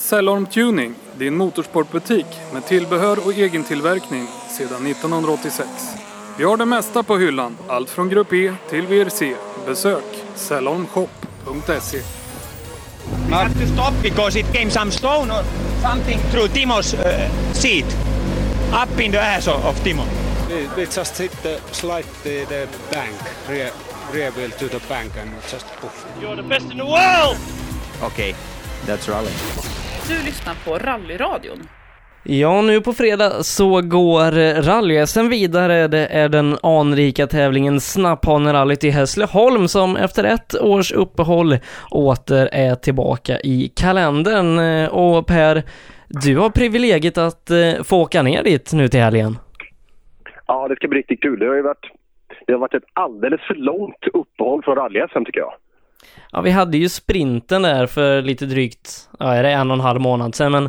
Cellorm Tuning, din motorsportbutik med tillbehör och egentillverkning sedan 1986. Vi har det mesta på hyllan, allt från Grupp E till VRC. Besök cellormshop.se. We had to stop because it came some stone or something through Timo's uh, seat, up in the ass of, of Timo. We, we just hit the slide the, the bank, rear, rear wheel to the bank and just poof. You're the best in the world! Okay, that's rally. Du lyssnar på Rallyradion. Ja, nu på fredag så går rally vidare. Det är den anrika tävlingen Snapphanerallyt i Hässleholm som efter ett års uppehåll åter är tillbaka i kalendern. Och Per, du har privilegiet att eh, få åka ner dit nu till helgen. Ja, det ska bli riktigt kul. Det har ju varit, det har varit ett alldeles för långt uppehåll från rally tycker jag. Ja, vi hade ju sprinten där för lite drygt, ja, är det en och en halv månad sedan, men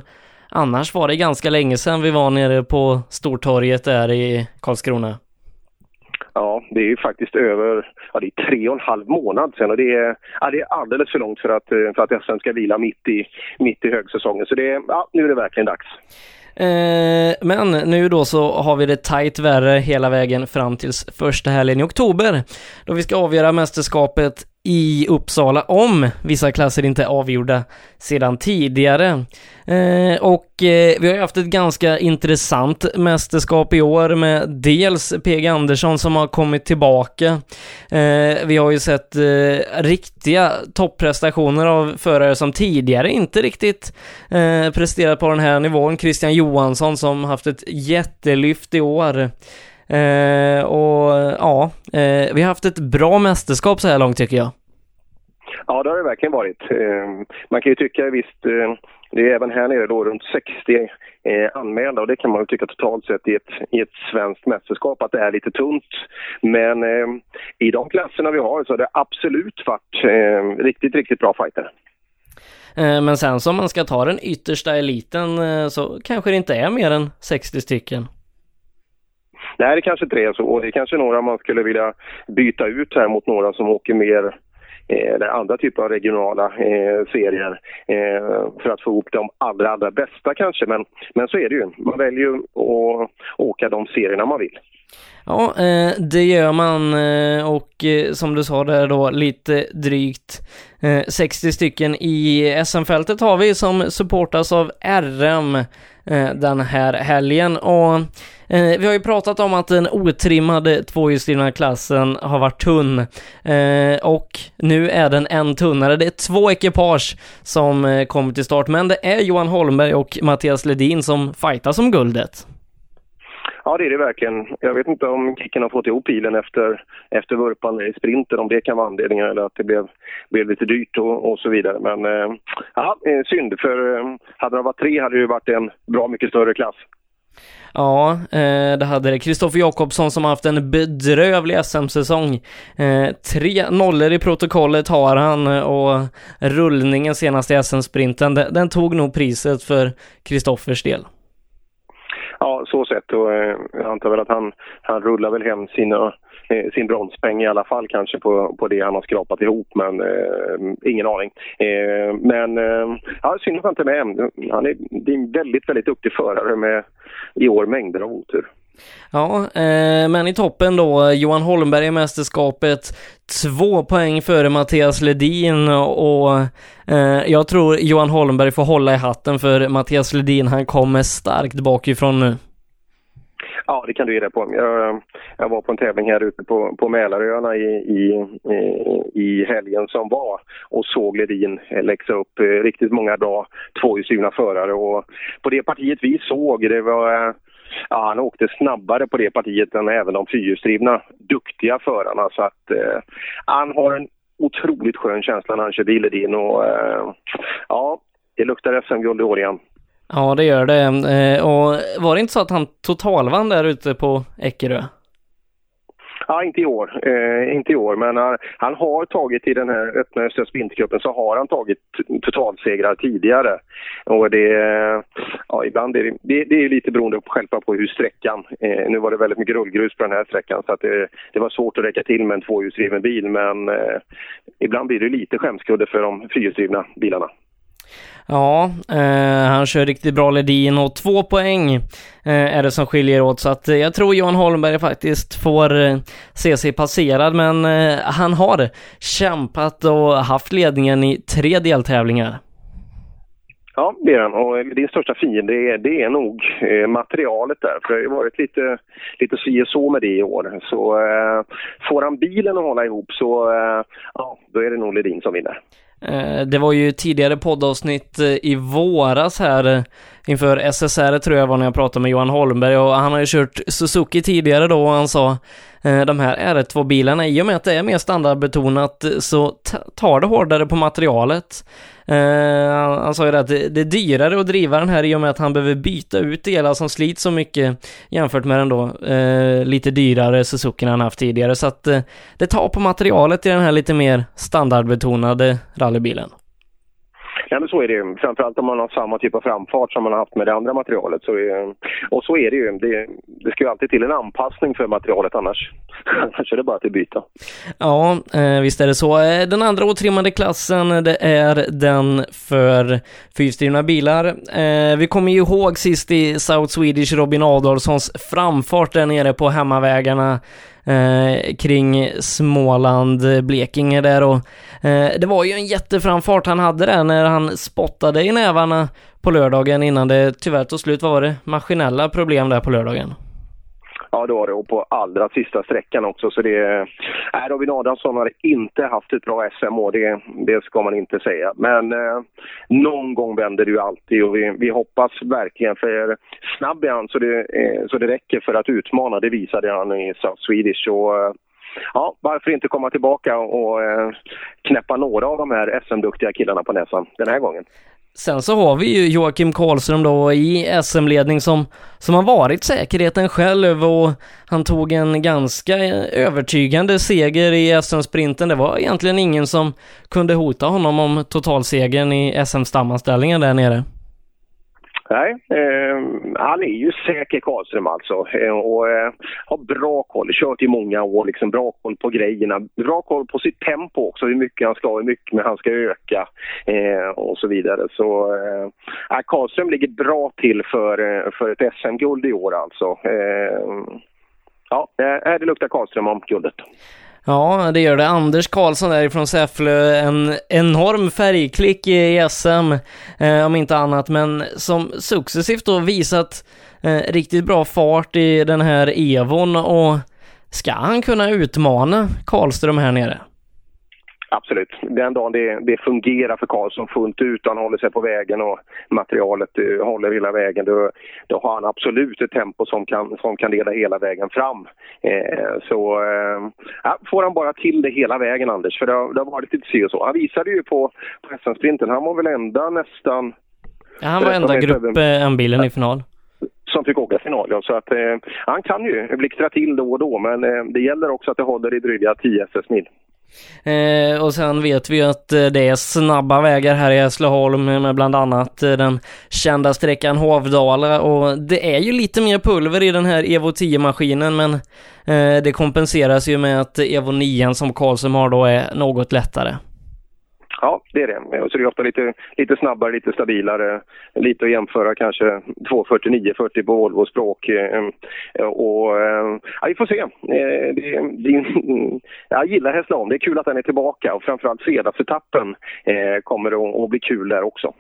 annars var det ganska länge sedan vi var nere på Stortorget där i Karlskrona. Ja, det är ju faktiskt över, ja det är tre och en halv månad sedan och det är, ja, det är alldeles för långt för att, för att SM ska vila mitt i, mitt i högsäsongen. Så det är, ja, nu är det verkligen dags. Eh, men nu då så har vi det tight värre hela vägen fram tills första helgen i oktober. Då vi ska avgöra mästerskapet i Uppsala om vissa klasser inte är avgjorda sedan tidigare. Eh, och eh, vi har ju haft ett ganska intressant mästerskap i år med dels PG Andersson som har kommit tillbaka. Eh, vi har ju sett eh, riktiga topprestationer av förare som tidigare inte riktigt eh, presterat på den här nivån. Christian Johansson som haft ett jättelyft i år. Eh, och ja, eh, vi har haft ett bra mästerskap så här långt tycker jag. Ja, det har det verkligen varit. Eh, man kan ju tycka visst, eh, det är även här nere då runt 60 eh, anmälda och det kan man ju tycka totalt sett i ett, i ett svenskt mästerskap att det är lite tunt. Men i de klasserna vi har så har det absolut varit riktigt, riktigt bra fighter. Men sen som man ska ta den yttersta eliten så kanske det inte är mer än 60 stycken. Nej, det kanske inte är så. Och det är kanske några man skulle vilja byta ut här mot några som åker mer eh, eller andra typer av regionala eh, serier eh, för att få ihop de allra, allra bästa kanske. Men, men så är det ju. Man väljer ju att åka de serierna man vill. Ja, eh, det gör man eh, och eh, som du sa där då lite drygt 60 stycken i SM-fältet har vi som supportas av RM Eh, den här helgen och eh, vi har ju pratat om att den otrimmade tvåhjulsdrivna klassen har varit tunn eh, och nu är den en tunnare. Det är två ekipage som kommer till start, men det är Johan Holmberg och Mattias Ledin som fightar som guldet. Ja, det är det verkligen. Jag vet inte om Kicken har fått ihop pilen efter, efter vurpan i sprinten, om det kan vara anledningen eller att det blev, blev lite dyrt och, och så vidare. Men eh, ja, eh, synd, för eh, hade det varit tre hade det varit en bra mycket större klass. Ja, eh, det hade det. Kristoffer Jakobsson som haft en bedrövlig SM-säsong. Eh, tre nollor i protokollet har han och rullningen senast i SM-sprinten, den, tog nog priset för Kristoffers del. Ja, så sett och eh, jag antar väl att han, han rullar väl hem sina Eh, sin bronspeng i alla fall kanske på, på det han har skrapat ihop, men eh, ingen aning. Eh, men eh, ja, synd att han inte är med. Han är, det är en väldigt, väldigt duktig förare med i år mängder av otur. Ja, eh, men i toppen då, Johan Holmberg i mästerskapet, två poäng före Mattias Ledin och eh, jag tror Johan Holmberg får hålla i hatten för Mattias Ledin, han kommer starkt bakifrån nu. Ja, det kan du ge dig på. Jag, jag var på en tävling här ute på, på Mälaröarna i, i, i helgen som var och såg Ledin läxa upp eh, riktigt många bra tvåhjulsdrivna förare. Och på det partiet vi såg, det var eh, Ja, han åkte snabbare på det partiet än även de fyrhjulsdrivna duktiga förarna. Så att eh, han har en otroligt skön känsla när han kör bil din och eh, ja, det luktar SM-guld i år igen. Ja, det gör det. Eh, och var det inte så att han totalvann där ute på Eckerö? Ja, inte i år. Eh, inte i år, men han, han, har tagit i den här öppna Östra Sprintercupen så har han tagit totalsegrar tidigare. Och det, eh, ja, ibland är det, det, det är lite beroende på, själva på hur sträckan, eh, nu var det väldigt mycket rullgrus på den här sträckan så att det, det var svårt att räcka till med en tvåhjulsdriven bil men eh, ibland blir det lite skämskudde för de fyrhjulsdrivna bilarna. Ja, eh, han kör riktigt bra Ledin och två poäng eh, är det som skiljer åt så att eh, jag tror Johan Holmberg faktiskt får eh, se sig passerad men eh, han har kämpat och haft ledningen i tre deltävlingar. Ja, det är han. Och eh, din största fiende det är, det är nog eh, materialet där. För det har varit lite, lite si och så med det i år. Så eh, får han bilen att hålla ihop så eh, ja, då är det nog Ledin som vinner. Eh, det var ju tidigare poddavsnitt eh, i våras här eh, inför SSR tror jag var när jag pratade med Johan Holmberg och han har ju kört Suzuki tidigare då och han sa de här R2-bilarna i och med att det är mer standardbetonat så tar det hårdare på materialet. Han, han sa ju det att det, det, är dyrare att driva den här i och med att han behöver byta ut delar som slits så mycket jämfört med den då lite dyrare Suzuki han haft tidigare. Så att det tar på materialet i den här lite mer standardbetonade rallybilen. Ja, men så är det ju. Framförallt om man har samma typ av framfart som man har haft med det andra materialet. Så är, och så är det ju. Det, det ska ju alltid till en anpassning för materialet annars. annars är det bara att byta. Ja, eh, visst är det så. Eh, den andra otrimmade klassen, det är den för fyrstyrna bilar. Eh, vi kommer ju ihåg sist i South Swedish Robin Adolfssons framfart där nere på hemmavägarna eh, kring Småland, Blekinge där och eh, det var ju en jätteframfart han hade där när han spottade i nävarna på lördagen innan det tyvärr tog slut. Vad var det? Maskinella problem där på lördagen. Ja, det var det. Och på allra sista sträckan också. Så det... Nej, Robin Adamsson har inte haft ett bra SM och det, det ska man inte säga. Men eh, någon gång vänder det ju alltid och vi, vi hoppas verkligen för snabb är han så det, eh, så det räcker för att utmana. Det visade han i South Swedish. Och, eh, ja, varför inte komma tillbaka och eh, knäppa några av de här SM-duktiga killarna på näsan den här gången. Sen så har vi ju Joakim Karlström då i SM-ledning som, som har varit säkerheten själv och han tog en ganska övertygande seger i SM-sprinten. Det var egentligen ingen som kunde hota honom om totalsegern i SM-stammanställningen där nere. Nej, eh, han är ju säker Karlström alltså eh, och eh, har bra koll, kört i många år, liksom bra koll på grejerna, bra koll på sitt tempo också, hur mycket han ska, hur mycket han ska öka eh, och så vidare. Så eh, äh, Karlström ligger bra till för, eh, för ett SM-guld i år alltså. Ehm, eh, ja, det luktar Karlström om guldet. Ja, det gör det. Anders Karlsson därifrån Säffle, en enorm färgklick i SM, eh, om inte annat, men som successivt då visat eh, riktigt bra fart i den här Evon och ska han kunna utmana Karlström här nere? Absolut. Den dagen det, det fungerar för Karlsson fullt ut, han håller sig på vägen och materialet uh, håller hela vägen, då, då har han absolut ett tempo som kan, som kan leda hela vägen fram. Eh, så eh, får han bara till det hela vägen, Anders, för det har, det har varit lite si och så. Han visade ju på, på SM-sprinten, han var väl enda nästan... Ja, han var enda grupp eh, M-bilen i final som fick åka final. Ja. Så att, eh, han kan ju blixtra till då och då, men eh, det gäller också att det håller i dryga 10 SS-mil. Eh, och sen vet vi ju att eh, det är snabba vägar här i Hässleholm med bland annat eh, den kända sträckan Hovdala och det är ju lite mer pulver i den här Evo 10-maskinen men eh, det kompenseras ju med att Evo 9 som Karlsson har då är något lättare. Ja, det är det. Så det är ofta lite, lite snabbare, lite stabilare. Lite att jämföra kanske 249 40 på Volvo språk. Eh, eh, och, eh, ja, vi får se. Det, det, jag gillar Hässleholm. Det är kul att den är tillbaka och framförallt fredagsetappen kommer att bli kul där också.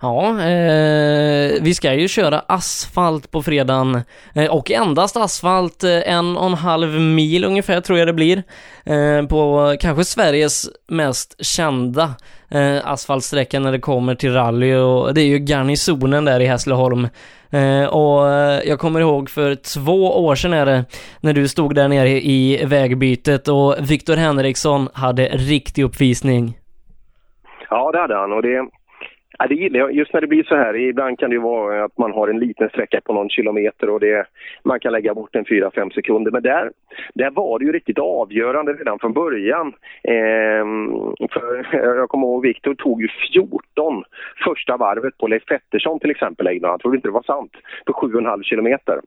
Ja, eh, vi ska ju köra asfalt på fredagen eh, och endast asfalt eh, en och en halv mil ungefär tror jag det blir eh, på kanske Sveriges mest kända eh, asfaltsträcka när det kommer till rally och det är ju garnisonen där i Hässleholm. Eh, och eh, jag kommer ihåg för två år sedan är det när du stod där nere i vägbytet och Viktor Henriksson hade riktig uppvisning. Ja, det hade han och det Ja, det gillar jag. Just när det blir så här. Ibland kan det ju vara att man har en liten sträcka på någon kilometer och det, man kan lägga bort en 4-5 sekunder. Men där, där var det ju riktigt avgörande redan från början. Ehm, för jag kommer ihåg Viktor tog ju 14 första varvet på Leif Pettersson till exempel. Han trodde inte det var sant. På 7,5 kilometer.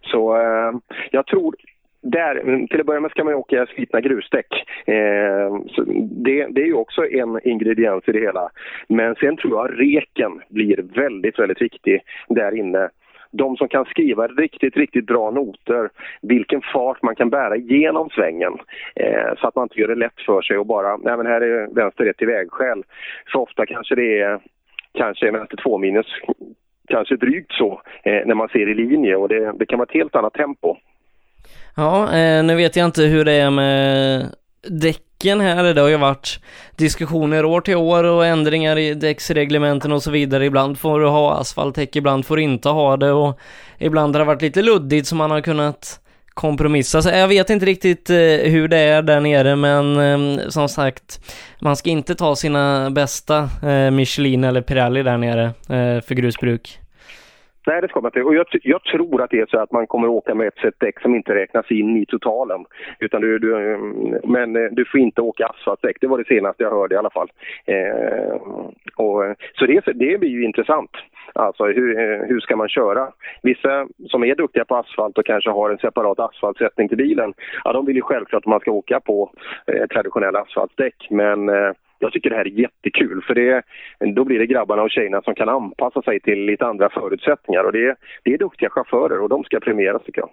Så eh, jag tror där, mm, till att börja med ska man ju åka slitna grusdäck. Eh, det, det, är ju också en ingrediens i det hela. Men sen tror jag reken blir väldigt, väldigt viktig där inne de som kan skriva riktigt, riktigt bra noter, vilken fart man kan bära genom svängen eh, så att man inte gör det lätt för sig och bara, nej men här är vänster rätt till vägskäl. För ofta kanske det är kanske vänster två minus, kanske drygt så, eh, när man ser i linje och det, det kan vara ett helt annat tempo. Ja, eh, nu vet jag inte hur det är med däcken här. Det har ju varit diskussioner år till år och ändringar i däcksreglementen och så vidare. Ibland får du ha asfaltdäck, ibland får du inte ha det och ibland har det varit lite luddigt så man har kunnat kompromissa. Så jag vet inte riktigt eh, hur det är där nere men ehm, som sagt man ska inte ta sina bästa eh, Michelin eller Pirelli där nere för grusbruk. Nej, det ska man inte. Och jag, jag, tror att det är så att man kommer åka med ett set däck som inte räknas in i totalen. Utan du, du, mm, men eh, du får inte åka asfaltdäck. Det var det senaste jag hörde i alla fall. Eh, och, eh, så det, det blir ju intressant. Alltså hur, eh, hur ska man köra? Vissa som är duktiga på asfalt och kanske har en separat asfaltsättning till bilen, ja de vill ju självklart att man ska åka på eh, traditionella asfaltdäck. Men eh, jag tycker det här är jättekul för det, då blir det grabbarna och tjejerna som kan anpassa sig till lite andra förutsättningar och det, det är duktiga chaufförer och de ska premieras tycker jag.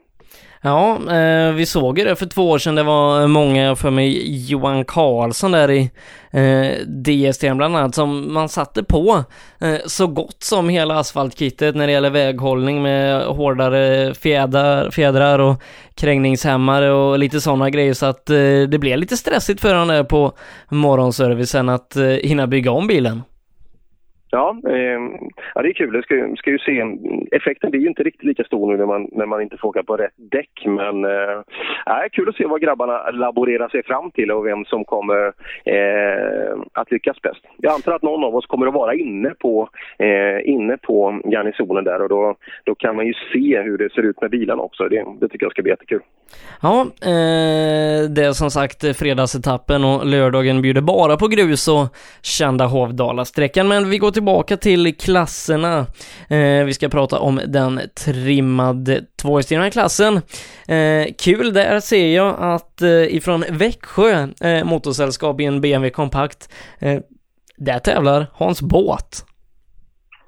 Ja, eh, vi såg ju det för två år sedan. Det var många, för mig Johan Karlsson där i eh, DST bland annat, som man satte på eh, så gott som hela asfaltkittet när det gäller väghållning med hårdare fjädrar, fjädrar och krängningshämmare och lite sådana grejer så att eh, det blev lite stressigt för honom där på morgonservicen att eh, hinna bygga om bilen. Ja, eh, ja, det är kul. Det ska, ska ju se. Effekten blir ju inte riktigt lika stor nu när man, när man inte får åka på rätt däck. Men eh, kul att se vad grabbarna laborerar sig fram till och vem som kommer eh, att lyckas bäst. Jag antar att någon av oss kommer att vara inne på, eh, inne på garnisonen där och då, då kan man ju se hur det ser ut med bilarna också. Det, det tycker jag ska bli jättekul. Ja, eh, det är som sagt fredagsetappen och lördagen bjuder bara på grus och kända Hovdala-sträckan. Men vi går tillbaka till klasserna. Eh, vi ska prata om den trimmade tvåhjulsdrivna klassen. Eh, kul, där ser jag att eh, ifrån Växjö eh, motorsällskap i en BMW kompakt, eh, där tävlar Hans Båt.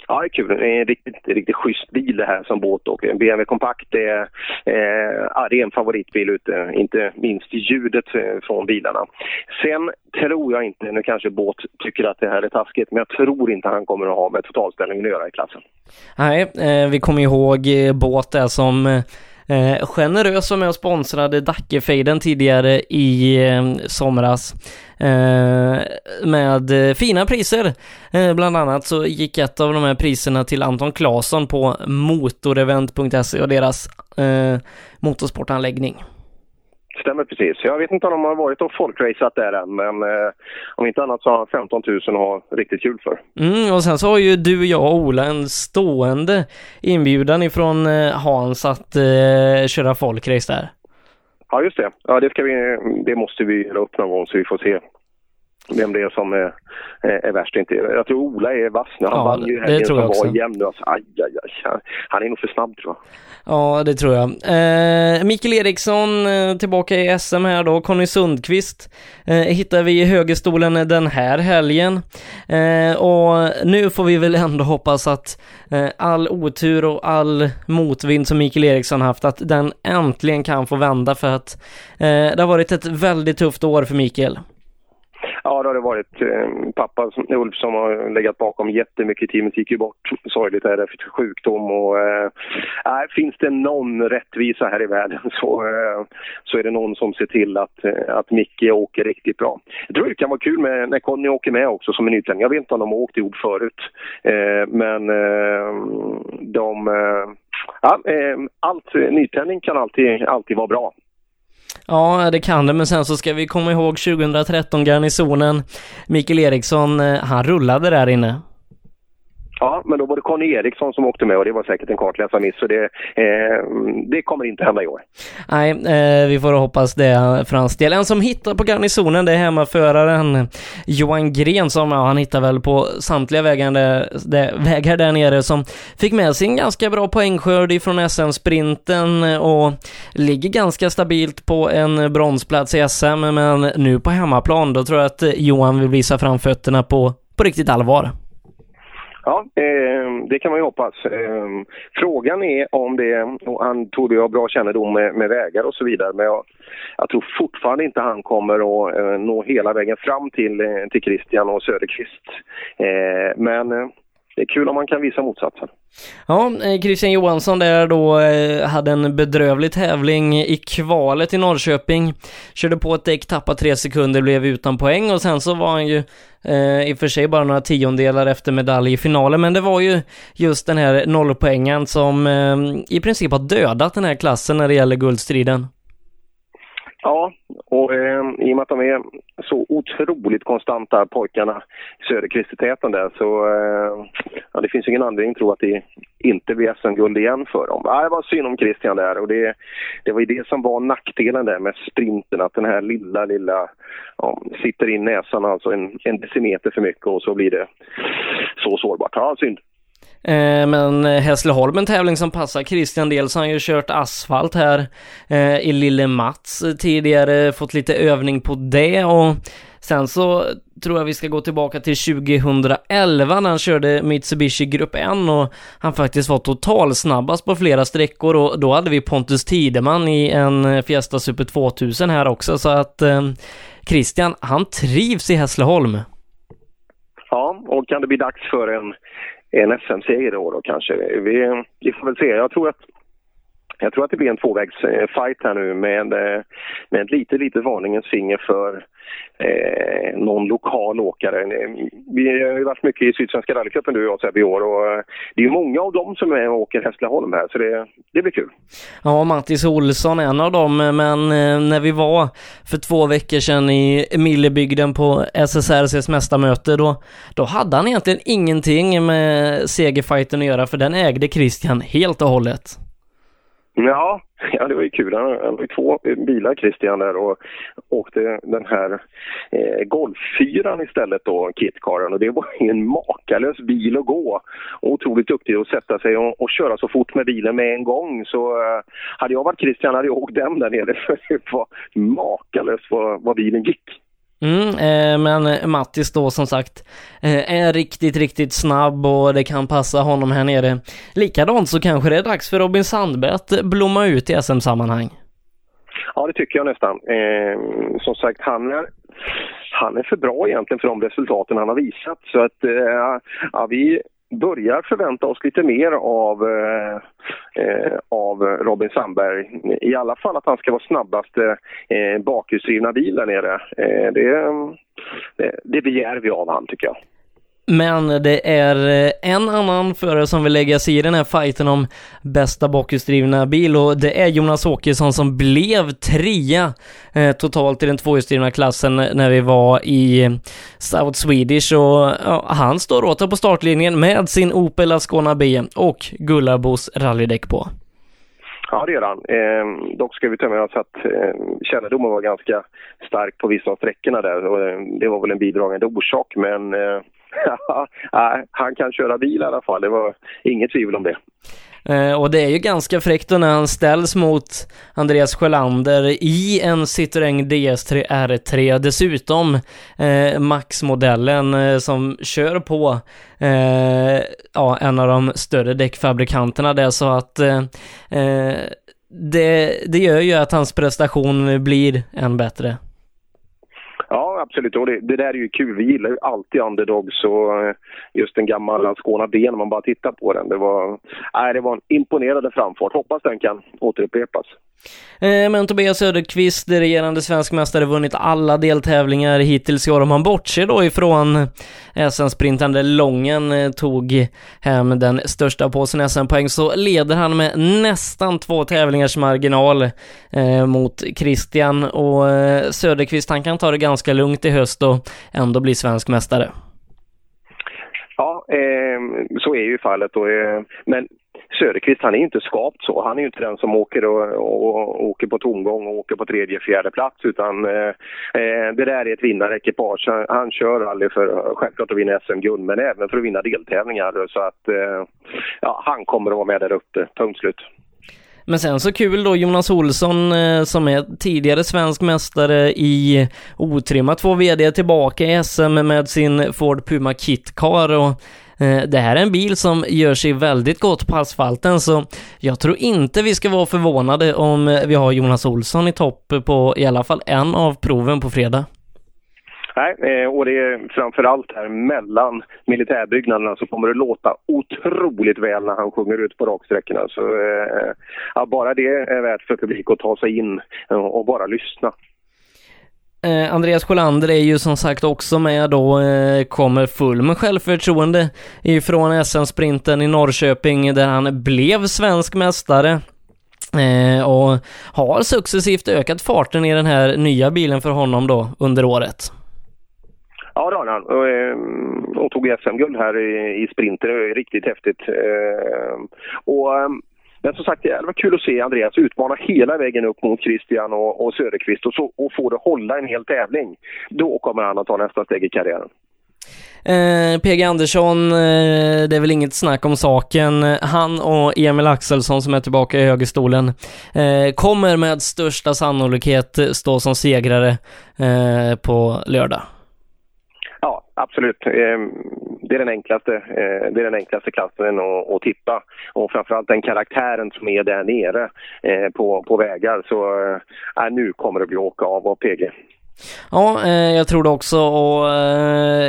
Ja, det är kul. Det är en riktigt, riktigt schysst bil det här som båt och BMW kompakt det är, eh, ja, det är en favoritbil ute, inte minst ljudet eh, från bilarna. Sen tror jag inte, nu kanske båt tycker att det här är taskigt, men jag tror inte han kommer att ha med totalställningen att göra i klassen. Nej, eh, vi kommer ihåg eh, båt där som eh, eh, generös som med och sponsrade Dackefejden tidigare i eh, somras. Eh, med eh, fina priser. Eh, bland annat så gick ett av de här priserna till Anton Claesson på motorevent.se och deras eh, motorsportanläggning. Stämmer precis. Jag vet inte om de har varit och folkracat där än, men eh, om inte annat så har 15 000 att ha riktigt kul för. Mm, och sen så har ju du, jag och Ola en stående inbjudan ifrån eh, Hans att eh, köra folkrace där. Ja, just det. Ja, det, ska vi, det måste vi göra upp någon gång så vi får se vem det är som är, är värst. Inte. Jag tror Ola är vass nu. Han ja, vann ju helgen som var nu. Alltså, aj, aj, aj. Han är nog för snabb tror jag. Ja, det tror jag. Eh, Mikael Eriksson eh, tillbaka i SM här då. Conny Sundqvist eh, hittar vi i högerstolen den här helgen. Eh, och nu får vi väl ändå hoppas att eh, all otur och all motvind som Mikael Eriksson haft, att den äntligen kan få vända för att eh, det har varit ett väldigt tufft år för Mikael. Ja, det har det varit. Eh, pappa Ulf som har legat bakom jättemycket. Teamet gick ju bort sorgligt är det för sjukdom. Och, äh, finns det någon rättvisa här i världen så, äh, så är det någon som ser till att, att Micke åker riktigt bra. Jag tror det kan vara kul med, när Conny åker med också som en nytändning. Jag vet inte om de har åkt ihop förut, äh, men de... ja, allt, nytändning kan alltid, alltid vara bra. Ja, det kan det, men sen så ska vi komma ihåg 2013 garnisonen. Mikael Eriksson, eh, han rullade där inne. Ja, men då var det Conny Eriksson som åkte med och det var säkert en kartläsarmiss så det, eh, det kommer inte hända i år. Nej, eh, vi får hoppas det för hans del. En som hittar på garnisonen det är hemmaföraren Johan Gren som, ja, han hittar väl på samtliga vägar där, där, vägar där nere som fick med sig en ganska bra poängskörd ifrån SM-sprinten och ligger ganska stabilt på en bronsplats i SM men nu på hemmaplan då tror jag att Johan vill visa fram fötterna på, på riktigt allvar. Ja, eh, det kan man ju hoppas. Eh, frågan är om det, och han trodde jag har bra kännedom med, med, vägar och så vidare, men jag, jag tror fortfarande inte han kommer att eh, nå hela vägen fram till, eh, till Christian och Söderqvist. Eh, men eh, det är kul om man kan visa motsatsen. Ja, eh, Christian Johansson där då eh, hade en bedrövlig tävling i kvalet i Norrköping. Körde på ett däck, tappade tre sekunder, blev utan poäng och sen så var han ju eh, i och för sig bara några tiondelar efter medalj i finalen, men det var ju just den här nollpoängen som eh, i princip har dödat den här klassen när det gäller guldstriden. Ja, och eh, i och med att de är så otroligt konstanta pojkarna Söderqvist i täten där så eh, ja, det finns ingen anledning att tro att det inte blir SM-guld igen för dem. Ja, det var synd om Christian där och det, det var ju det som var nackdelen där med sprinten att den här lilla, lilla ja, sitter in näsan alltså en, en decimeter för mycket och så blir det så sårbart. Ja, synd. Eh, men eh, Hässleholm en tävling som passar Christian dels har han ju kört asfalt här eh, i Lille Mats tidigare, fått lite övning på det och sen så tror jag vi ska gå tillbaka till 2011 när han körde Mitsubishi Grupp N och han faktiskt var total snabbast på flera sträckor och då hade vi Pontus Tideman i en Fiesta Super 2000 här också så att Christian, han trivs i Hässleholm. Ja, och kan det bli dags för en en SM-seger i år då kanske. Vi, vi får väl se. Jag tror att jag tror att det blir en tvåvägsfight eh, här nu med, eh, med ett lite, lite varningens finger för eh, någon lokal åkare. Vi har ju varit mycket i Sydsvenska rallycupen du och jag Sebbe i år och eh, det är ju många av dem som är och åker Hässleholm här så det, det blir kul. Ja, Mattis Olsson är en av dem, men när vi var för två veckor sedan i Millebygden på SSRCs mästarmöte då, då hade han egentligen ingenting med segerfighten att göra för den ägde Christian helt och hållet. Ja, ja, det var ju kul. Han hade ju två bilar Christian där och åkte den här eh, Golffyran istället då, Kitcaren. Och det var ju en makalös bil att gå. Otroligt duktig att sätta sig och, och köra så fort med bilen med en gång. Så eh, hade jag varit Christian hade jag åkt den där nere för det var makalöst vad, vad bilen gick. Mm, eh, men eh, Mattis då som sagt eh, är riktigt, riktigt snabb och det kan passa honom här nere. Likadant så kanske det är dags för Robin Sandberg att blomma ut i SM-sammanhang. Ja, det tycker jag nästan. Eh, som sagt, han är, han är för bra egentligen för de resultaten han har visat. Så att eh, ja, vi börjar förvänta oss lite mer av, eh, eh, av Robin Sandberg. I alla fall att han ska vara snabbaste eh, eh, bakhjulsdrivna bil där nere. Eh, det, det, det begär vi av han tycker jag. Men det är en annan förare som vill lägga sig i den här fighten om bästa bakhjulsdrivna bil och det är Jonas Åkesson som blev trea eh, totalt i den tvåhjulsdrivna klassen när vi var i South Swedish och ja, han står åter på startlinjen med sin Opel Ascona B och Gullabos rallydäck på. Ja, det gör han. Eh, dock ska vi ta med oss att eh, kännedomen var ganska stark på vissa av sträckorna där och eh, det var väl en bidragande orsak men eh, han kan köra bil i alla fall, det var inget tvivel om det. Eh, och det är ju ganska fräckt när han ställs mot Andreas Sjölander i en Citroën DS3 R3. Dessutom eh, Max-modellen eh, som kör på eh, ja, en av de större däckfabrikanterna där så att eh, eh det, det gör ju att hans prestation blir än bättre. Absolut. Och det, det, där är ju kul. Vi gillar ju alltid underdogs och eh, just den gamla Skåna B om man bara tittar på den. Det var, nej, det var en imponerande framfart. Hoppas den kan återupprepas. Eh, men Tobias Söderqvist, regerande svensk mästare, vunnit alla deltävlingar hittills i år. Om man bortser då ifrån SM-sprintande Lången eh, tog hem den största påsen SM-poäng så leder han med nästan två tävlingars marginal eh, mot Christian och eh, Söderqvist han kan ta det ganska lugnt i höst och ändå bli svensk mästare. Ja, eh, så är ju fallet. Och, eh, men Söderqvist han är ju inte skapt så. Han är ju inte den som åker, och, och, åker på tomgång och åker på tredje, fjärde plats utan eh, eh det där är ett vinnarekipage. Han, han kör aldrig för självklart att vinna SM-guld men även för att vinna deltävlingar så att eh, ja, han kommer att vara med där uppe, punkt slut. Men sen så kul då Jonas Olsson eh, som är tidigare svensk mästare i otrimmat två VD tillbaka i SM med sin Ford Puma Kitcar och eh, det här är en bil som gör sig väldigt gott på asfalten så jag tror inte vi ska vara förvånade om vi har Jonas Olsson i topp på i alla fall en av proven på fredag. Nej, eh, och det är framförallt här mellan militärbyggnaderna så kommer det låta otroligt väl när han sjunger ut på raksträckorna. Så eh, ja, bara det är värt för publik att ta sig in och bara lyssna. Eh, Andreas Sjölander är ju som sagt också med då, kommer full med självförtroende ifrån SM-sprinten i Norrköping där han blev svensk mästare. Och har successivt ökat farten i den här nya bilen för honom då under året. Ja, det har han. Och, ehm, och tog SM-guld här i, i sprinter. Det är riktigt häftigt. Ehm, och, ehm, men som sagt, det var kul att se Andreas utmana hela vägen upp mot Christian och, och Söderqvist och, så, och få det hålla en hel tävling. Då kommer han att ta nästa steg i karriären. Eh, PG Andersson, eh, det är väl inget snack om saken. Han och Emil Axelsson som är tillbaka i högerstolen eh, kommer med största sannolikhet stå som segrare eh, på lördag absolut. Ehm, det är den enklaste, eh, det är den enklaste klassen att, att tippa. Och framförallt den karaktären som är där nere eh, på, på vägar. Så eh, äh, nu kommer det bli åka av av PG. Ja, jag tror det också och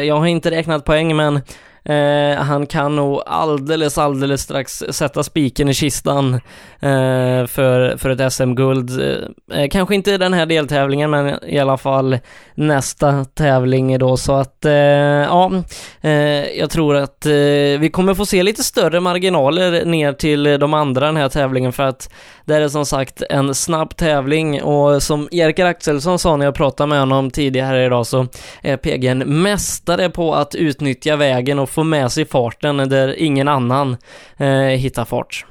jag har inte räknat poäng men Eh, han kan nog alldeles, alldeles strax sätta spiken i kistan eh, för, för ett SM-guld. Eh, eh, kanske inte den här deltävlingen, men i alla fall nästa tävling då, så att eh, ja, eh, jag tror att eh, vi kommer få se lite större marginaler ner till de andra den här tävlingen för att det är som sagt en snabb tävling och som Jerker Axelsson sa när jag pratade med honom tidigare idag så är PG en mästare på att utnyttja vägen och få med sig farten där ingen annan eh, hittar fart.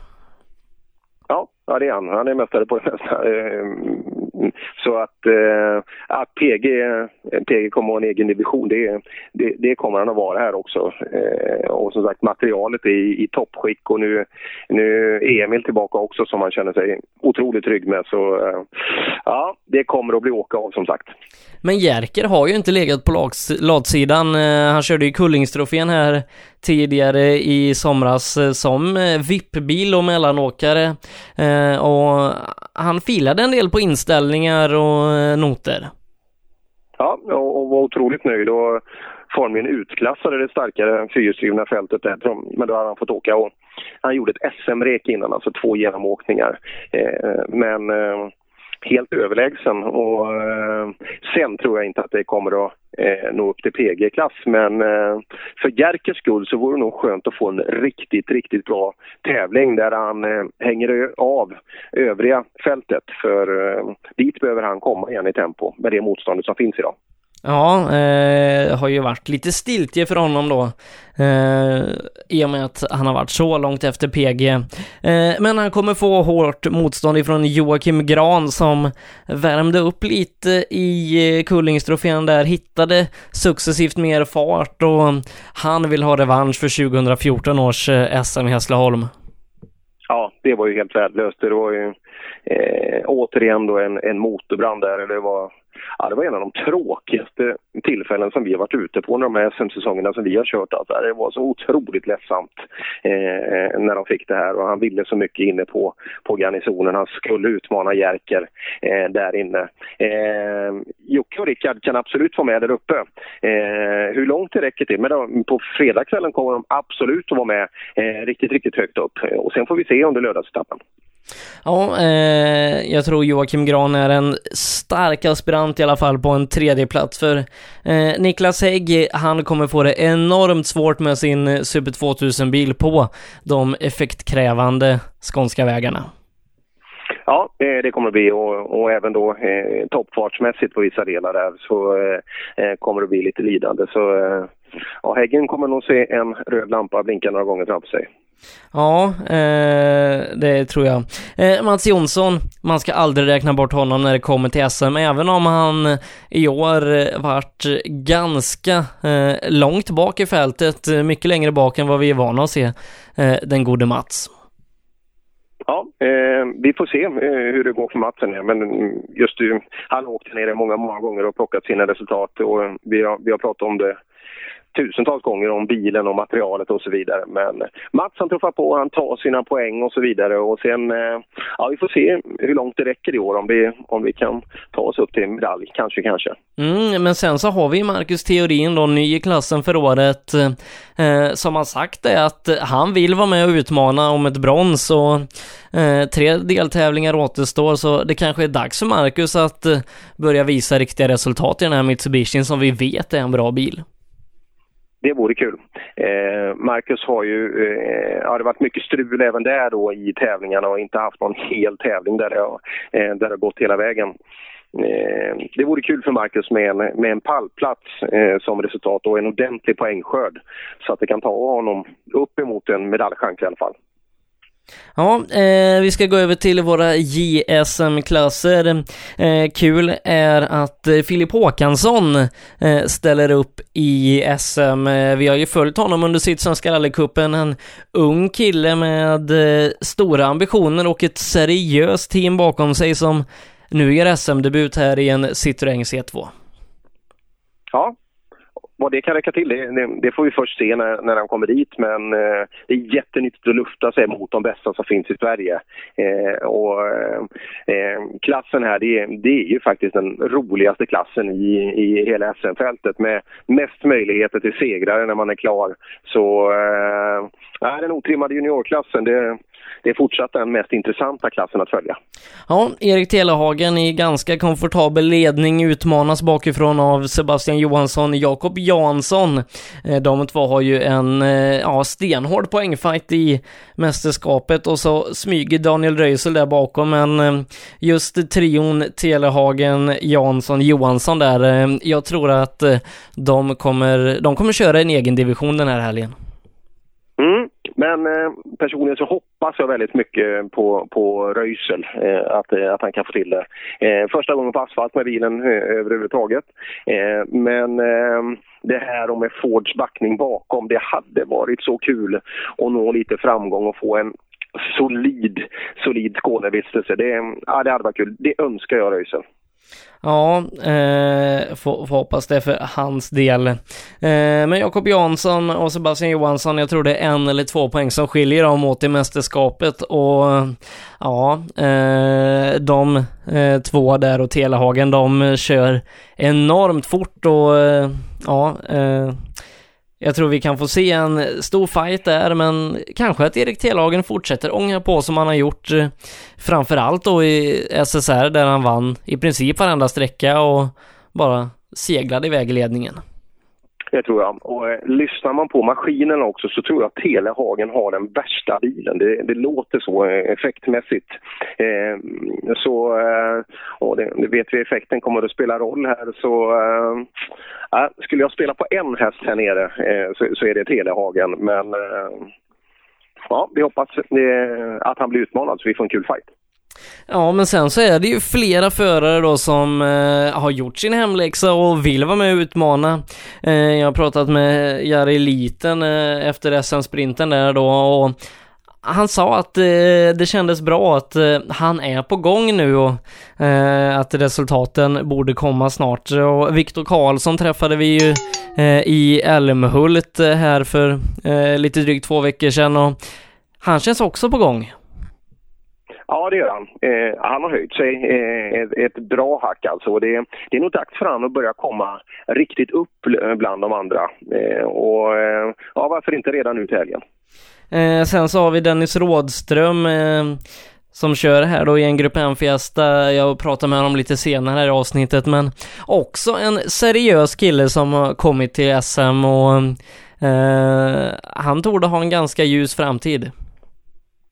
Ja, det är han. Han är mästare på det mesta. Eh, mm, så att, eh, att PG, PG kommer att ha en egen division, det, det, det kommer han att vara här också. Eh, och som sagt, materialet är i, i toppskick och nu, nu är Emil tillbaka också som han känner sig otroligt trygg med. Så eh, ja, det kommer att bli åka av som sagt. Men Jerker har ju inte legat på latsidan. Eh, han körde ju Kullingstrofén här tidigare i somras eh, som eh, VIP-bil och mellanåkare. Och han filade en del på inställningen inställningar och eh, noter. Ja, och var otroligt nöjd och formligen utklassade det starkare fyrhjulsdrivna fältet där. Men då hade han fått åka och han gjorde ett SM-rek innan, alltså två genomåkningar. Eh, eh, men helt överlägsen. Och, eh, sen tror jag inte att det kommer att eh, nå upp till PG-klass. Men eh, för Jerkers skull så vore det nog skönt att få en riktigt, riktigt bra tävling där han eh, hänger av övriga fältet. För eh, dit behöver han komma igen i tempo med det motståndet som finns idag. Ja, eh, har ju varit lite stiltje för honom då. Eh, I och med att han har varit så långt efter PG. Eh, men han kommer få hårt motstånd ifrån Joakim Gran som värmde upp lite i eh, Kullingstrofén där, hittade successivt mer fart och han vill ha revansch för 2014 års eh, SM i Hässleholm. Ja, det var ju helt värdelöst. Det var ju eh, återigen då en, en motorbrand där. Det var ja, det var en av de tråkigaste tillfällen som vi har varit ute på under de här SM-säsongerna som vi har kört. Alltså, det var så otroligt ledsamt eh, när de fick det här och han ville så mycket inne på, på garnisonen. Han skulle utmana Jerker eh, där inne. Eh, Jocke och Rickard kan absolut vara med där uppe. Eh, hur långt det räcker till, men då, på fredagskvällen kommer de absolut att vara med eh, riktigt, riktigt högt upp. Och sen får vi se under lördagsetappen. Ja, eh, jag tror Joakim Gran är en stark aspirant i alla fall på en tredje plats för eh, Niklas Hägg, han kommer få det enormt svårt med sin Super 2000-bil på de effektkrävande skånska vägarna. Ja, eh, det kommer det bli och, och även då eh, toppfartsmässigt på vissa delar där så eh, eh, kommer det bli lite lidande. Så eh, ja, Häggen kommer nog se en röd lampa blinka några gånger framför sig. Ja, eh, det tror jag. Eh, Mats Jonsson, man ska aldrig räkna bort honom när det kommer till SM, även om han i år varit ganska eh, långt bak i fältet, mycket längre bak än vad vi är vana att se eh, den gode Mats. Ja, eh, vi får se eh, hur det går för Mats här. Men just nu, han har åkt ner många, många gånger och plockat sina resultat och vi har, vi har pratat om det tusentals gånger om bilen och materialet och så vidare. Men Mats han tuffar på, han tar sina poäng och så vidare. Och sen, eh, ja vi får se hur långt det räcker i år om vi, om vi kan ta oss upp till en medalj, kanske kanske. Mm, men sen så har vi Marcus Theorin då, ny i klassen för året, eh, som har sagt det att han vill vara med och utmana om ett brons och eh, tre deltävlingar återstår. Så det kanske är dags för Marcus att eh, börja visa riktiga resultat i den här Mitsubishi som vi vet är en bra bil det vore kul. Eh, Marcus har ju, eh, ja, det varit mycket strul även där då i tävlingarna och inte haft någon hel tävling där det har, eh, där det har gått hela vägen. Eh, det vore kul för Marcus med en, med en pallplats eh, som resultat och en ordentlig poängskörd så att det kan ta honom upp emot en medaljchans i alla fall. Ja, eh, vi ska gå över till våra JSM-klasser. Eh, kul är att eh, Filip Håkansson eh, ställer upp i SM. Eh, vi har ju följt honom under Sydsvenska rallycupen, en ung kille med eh, stora ambitioner och ett seriöst team bakom sig som nu gör SM-debut här i en Citroën C2. Ja, vad det kan räcka till, det, det, det, får vi först se när, när han kommer dit. Men eh, det är jättenyttigt att lufta sig mot de bästa som finns i Sverige. Eh, och eh, eh Klassen här, det, det, är ju faktiskt den roligaste klassen i, i hela SM-fältet med mest möjligheter till segrare när man är klar. Så eh, den otrimmade juniorklassen, det, det är fortsatt den mest intressanta klassen att följa. Ja, Erik Telehagen i ganska komfortabel ledning utmanas bakifrån av Sebastian Johansson, och Jakob Jansson. Eh, de två har ju en eh, ja, stenhård poängfight i mästerskapet och så smyger Daniel Röisel där bakom, men eh, just trion Telehagen, Jansson, Johansson där, jag tror att de kommer, de kommer köra en egen division den här helgen. Men eh, personligen så hoppas jag väldigt mycket på, på Röisel, eh, att, eh, att han kan få till det. Eh, första gången på asfalt med bilen eh, överhuvudtaget. Eh, men eh, det här med Fords backning bakom, det hade varit så kul att nå lite framgång och få en solid, solid Skånevistelse. Det, ja, det hade varit kul. Det önskar jag Röisel. Ja, eh, får, får hoppas det för hans del. Eh, men Jakob Jansson och Sebastian Johansson, jag tror det är en eller två poäng som skiljer dem åt i mästerskapet och ja, eh, de eh, två där och Telehagen, de kör enormt fort och eh, ja, eh, jag tror vi kan få se en stor fight där, men kanske att Erik Telhagen fortsätter ånga på som han har gjort eh, framförallt då i SSR där han vann i princip varenda sträcka och bara seglade iväg i ledningen. Det tror jag. Och eh, lyssnar man på maskinen också så tror jag att Telehagen har den värsta bilen. Det, det låter så eh, effektmässigt. Eh, så, eh, och det, det, vet vi, effekten kommer att spela roll här. Så eh, skulle jag spela på en häst här nere eh, så, så, är det Telehagen. Men eh, ja, vi hoppas eh, att han blir utmanad så vi får en kul fight. Ja, men sen så är det ju flera förare då som eh, har gjort sin hemläxa och vill vara med och utmana. Eh, jag har pratat med Jari Liten eh, efter SM-sprinten där då och han sa att eh, det kändes bra att eh, han är på gång nu och eh, att resultaten borde komma snart. Och Viktor Karlsson träffade vi ju eh, i Älmhult eh, här för eh, lite drygt två veckor sedan och han känns också på gång. Ja, det gör han. Eh, han har höjt sig eh, ett, ett, bra hack alltså. Det, det är nog dags för honom att börja komma riktigt upp eh, bland de andra. Eh, och eh, ja, varför inte redan nu till helgen? Eh, sen så har vi Dennis Rådström eh, som kör här då i en Grupp M-fiesta. Jag pratar med honom lite senare i avsnittet, men också en seriös kille som har kommit till SM och eh, han torde ha en ganska ljus framtid.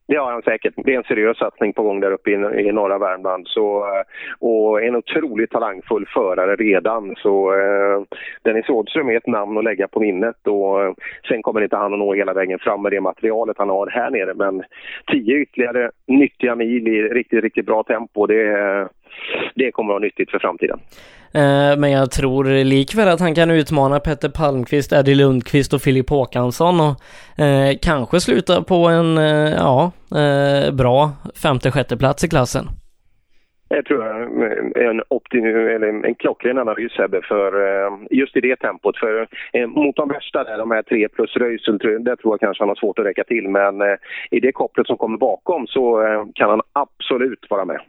Det har han säkert. Det är en seriös satsning på gång där uppe i, i norra Värmland. Så, eh, och en otroligt talangfull förare redan. Så eh, Dennis Rådström är ett namn att lägga på minnet. Och, eh, sen kommer inte han att nå hela vägen fram med det materialet han har här nere. Men tio ytterligare nyttiga mil i riktigt, riktigt bra tempo. Det, eh, det kommer att vara nyttigt för framtiden. Eh, men jag tror likväl att han kan utmana Petter Palmqvist, Eddie Lundqvist och Filip Håkansson och eh, kanske sluta på en, eh, ja, eh, bra femte, sjätte plats i klassen. Jag tror jag en, eller en klockren analys Sebbe, för eh, just i det tempot. För eh, mot de värsta där, de här tre plus Röisel, där tror jag kanske han har svårt att räcka till. Men eh, i det kopplet som kommer bakom så kan han absolut vara med.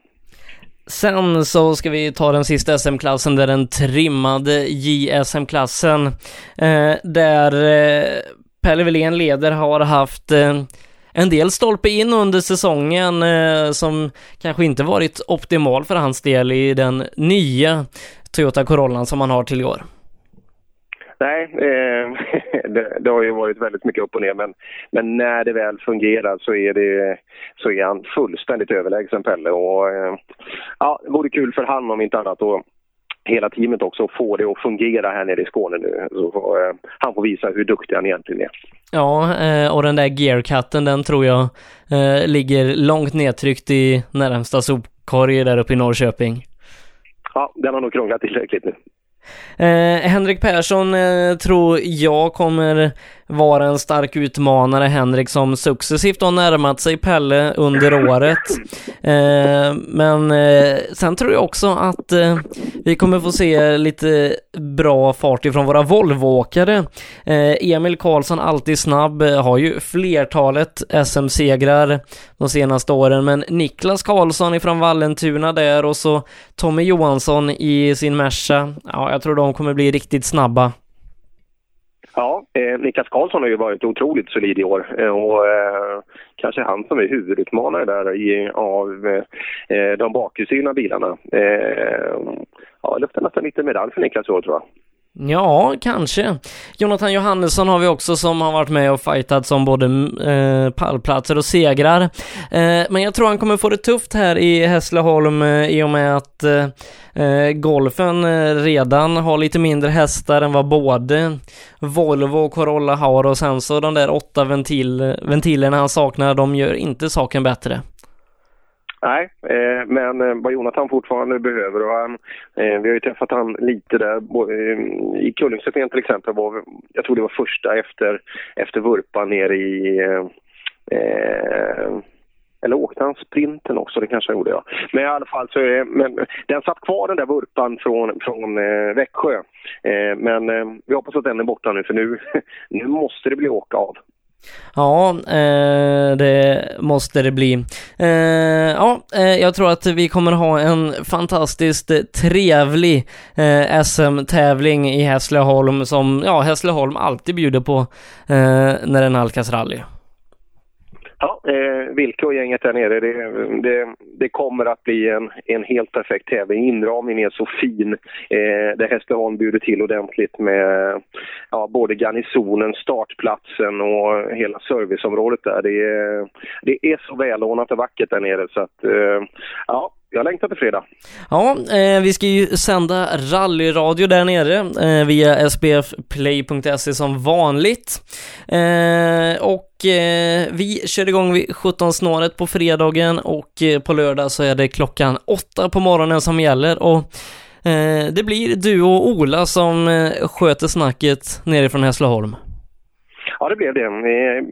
Sen så ska vi ta den sista SM-klassen, där den trimmade JSM-klassen, eh, där eh, Pelle Wilén leder har haft eh, en del stolpe in under säsongen eh, som kanske inte varit optimal för hans del i den nya Toyota Corollan som han har till i år. Nej, eh, det, det, har ju varit väldigt mycket upp och ner men, men när det väl fungerar så är, det, så är han fullständigt överlägsen Pelle. Och, eh, ja, det vore kul för han om inte annat och hela teamet också få det att fungera här nere i Skåne nu. Så, eh, han får visa hur duktig han egentligen är. Ja, eh, och den där gearcutten den tror jag eh, ligger långt nedtryckt i närmsta sopkorg där uppe i Norrköping. Ja, den har nog krånglat tillräckligt nu. Eh, Henrik Persson eh, tror jag kommer vara en stark utmanare, Henrik, som successivt har närmat sig Pelle under året. Eh, men eh, sen tror jag också att eh, vi kommer få se lite bra fart ifrån våra Volvoåkare. Eh, Emil Karlsson, alltid snabb, eh, har ju flertalet SM-segrar de senaste åren, men Niklas Karlsson ifrån Vallentuna där och så Tommy Johansson i sin Merca. Ja, jag tror de kommer bli riktigt snabba. Ja, eh, Niklas Karlsson har ju varit otroligt solid i år eh, och eh, kanske han som är huvudutmanare där i, av eh, eh de bakhjulsdrivna bilarna. Eh, ja, luktar nästan lite medalj för Niklas i år tror jag. Ja, kanske. Jonathan Johannesson har vi också som har varit med och fightat som både eh, pallplatser och segrar. Eh, men jag tror han kommer få det tufft här i Hässleholm eh, i och med att eh, eh golfen eh, redan har lite mindre hästar än vad både Volvo och Corolla har och sen så de där åtta ventil, ventilerna han saknar, de gör inte saken bättre. Nej, eh, men eh, vad Jonathan fortfarande behöver och han, eh, vi har ju träffat han lite där eh, i Kullingstepén till exempel var, jag tror det var första efter, efter vurpan nere i eh, eh, eller åkte han sprinten också? Det kanske han gjorde, ja. Men i alla fall så är men den satt kvar den där vurpan från, från eh, Växjö. Eh, men eh, vi hoppas att den är borta nu för nu, nu måste det bli åka av. Ja, eh, det måste det bli. Eh, ja, eh, jag tror att vi kommer ha en fantastiskt trevlig eh, SM-tävling i Hässleholm som, ja, Hässleholm alltid bjuder på eh, när det nalkas rally. Eh, Vilke och gänget där nere, det, det, det, kommer att bli en, en helt perfekt tävling. Inramningen är så fin. Eh, där Hässleholm bjuder till ordentligt med ja, både garnisonen, startplatsen och hela serviceområdet där. Det är, det är så välordnat och vackert där nere så att, eh, ja, jag längtar till fredag. Ja, eh, vi ska ju sända rallyradio där nere eh, via sbfplay.se som vanligt. Eh, och eh, vi kör igång vid 17 snåret på fredagen och eh, på lördag så är det klockan 8 på morgonen som gäller och eh, det blir du och Ola som eh, sköter snacket nerifrån Hässleholm. Ja, det blev det.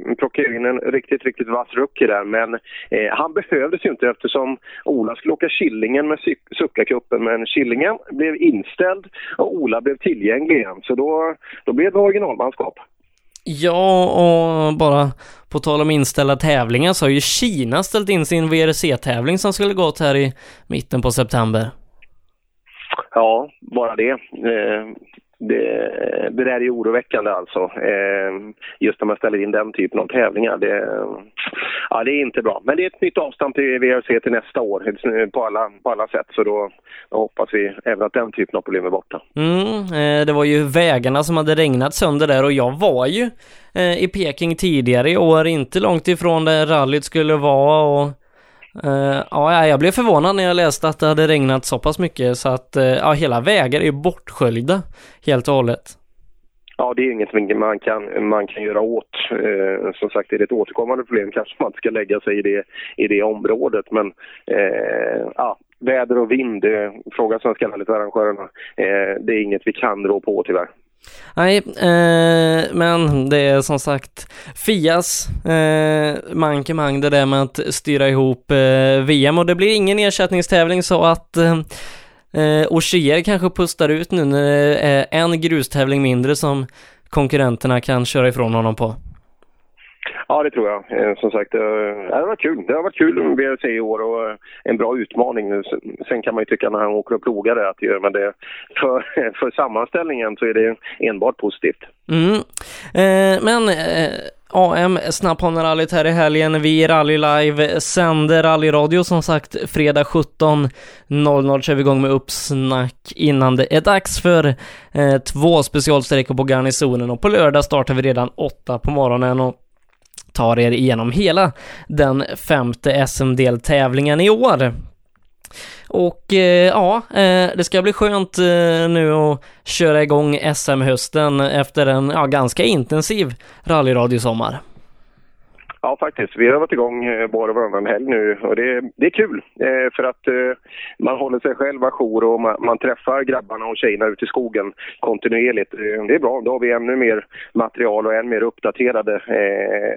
Vi plockade in en riktigt, riktigt vass rookie där, men eh, han behövdes ju inte eftersom Ola skulle åka Killingen med Suckacupen, men Killingen blev inställd och Ola blev tillgänglig igen, så då, då blev det originalmanskap. Ja, och bara på tal om inställda tävlingar så har ju Kina ställt in sin VRC-tävling som skulle gått här i mitten på september. Ja, bara det. Eh, det, det där är oroväckande alltså. Eh, just när man ställer in den typen av tävlingar. Det, ja, det är inte bra. Men det är ett nytt avstamp till VRC till nästa år eh, på alla, på alla sätt. Så då, då hoppas vi även att den typen av problem är borta. Mm, eh, det var ju vägarna som hade regnat sönder där och jag var ju eh, i Peking tidigare i år, inte långt ifrån där rallyt skulle vara och Uh, ja, jag blev förvånad när jag läste att det hade regnat så pass mycket så att uh, ja, hela vägar är bortsköljda helt och hållet. Ja, det är inget man kan, man kan göra åt. Eh, som sagt, är det ett återkommande problem kanske man inte ska lägga sig i det, i det området. Men eh, ja, väder och vind, eh, fråga Svenska rallyt-arrangörerna. Eh, det är inget vi kan rå på tyvärr. Nej, eh, men det är som sagt Fias eh, mankemang det där med att styra ihop eh, VM och det blir ingen ersättningstävling så att eh, eh, Ogier kanske pustar ut nu när det är en grustävling mindre som konkurrenterna kan köra ifrån honom på. Ja, det tror jag. Eh, som sagt, eh, det har varit kul. Det har varit kul med BRC i år och eh, en bra utmaning. Sen kan man ju tycka när han åker och plogar det att det gör, men det, för, för sammanställningen så är det enbart positivt. Mm. Eh, men eh, AM Snapphanerallyt här i helgen. Vi i Rally Live sänder rallyradio som sagt fredag 17.00 kör vi igång med uppsnack innan det är dags för eh, två specialsträckor på garnisonen och på lördag startar vi redan åtta på morgonen och tar er igenom hela den femte SM-deltävlingen i år. Och eh, ja, eh, det ska bli skönt eh, nu att köra igång SM-hösten efter en ja, ganska intensiv rallyradiosommar. Ja, faktiskt. Vi har varit igång eh, var och varannan helg nu och det, det är kul eh, för att eh, man håller sig själv ajour och man, man, träffar grabbarna och tjejerna ute i skogen kontinuerligt. Det är bra. Då har vi ännu mer material och än mer uppdaterade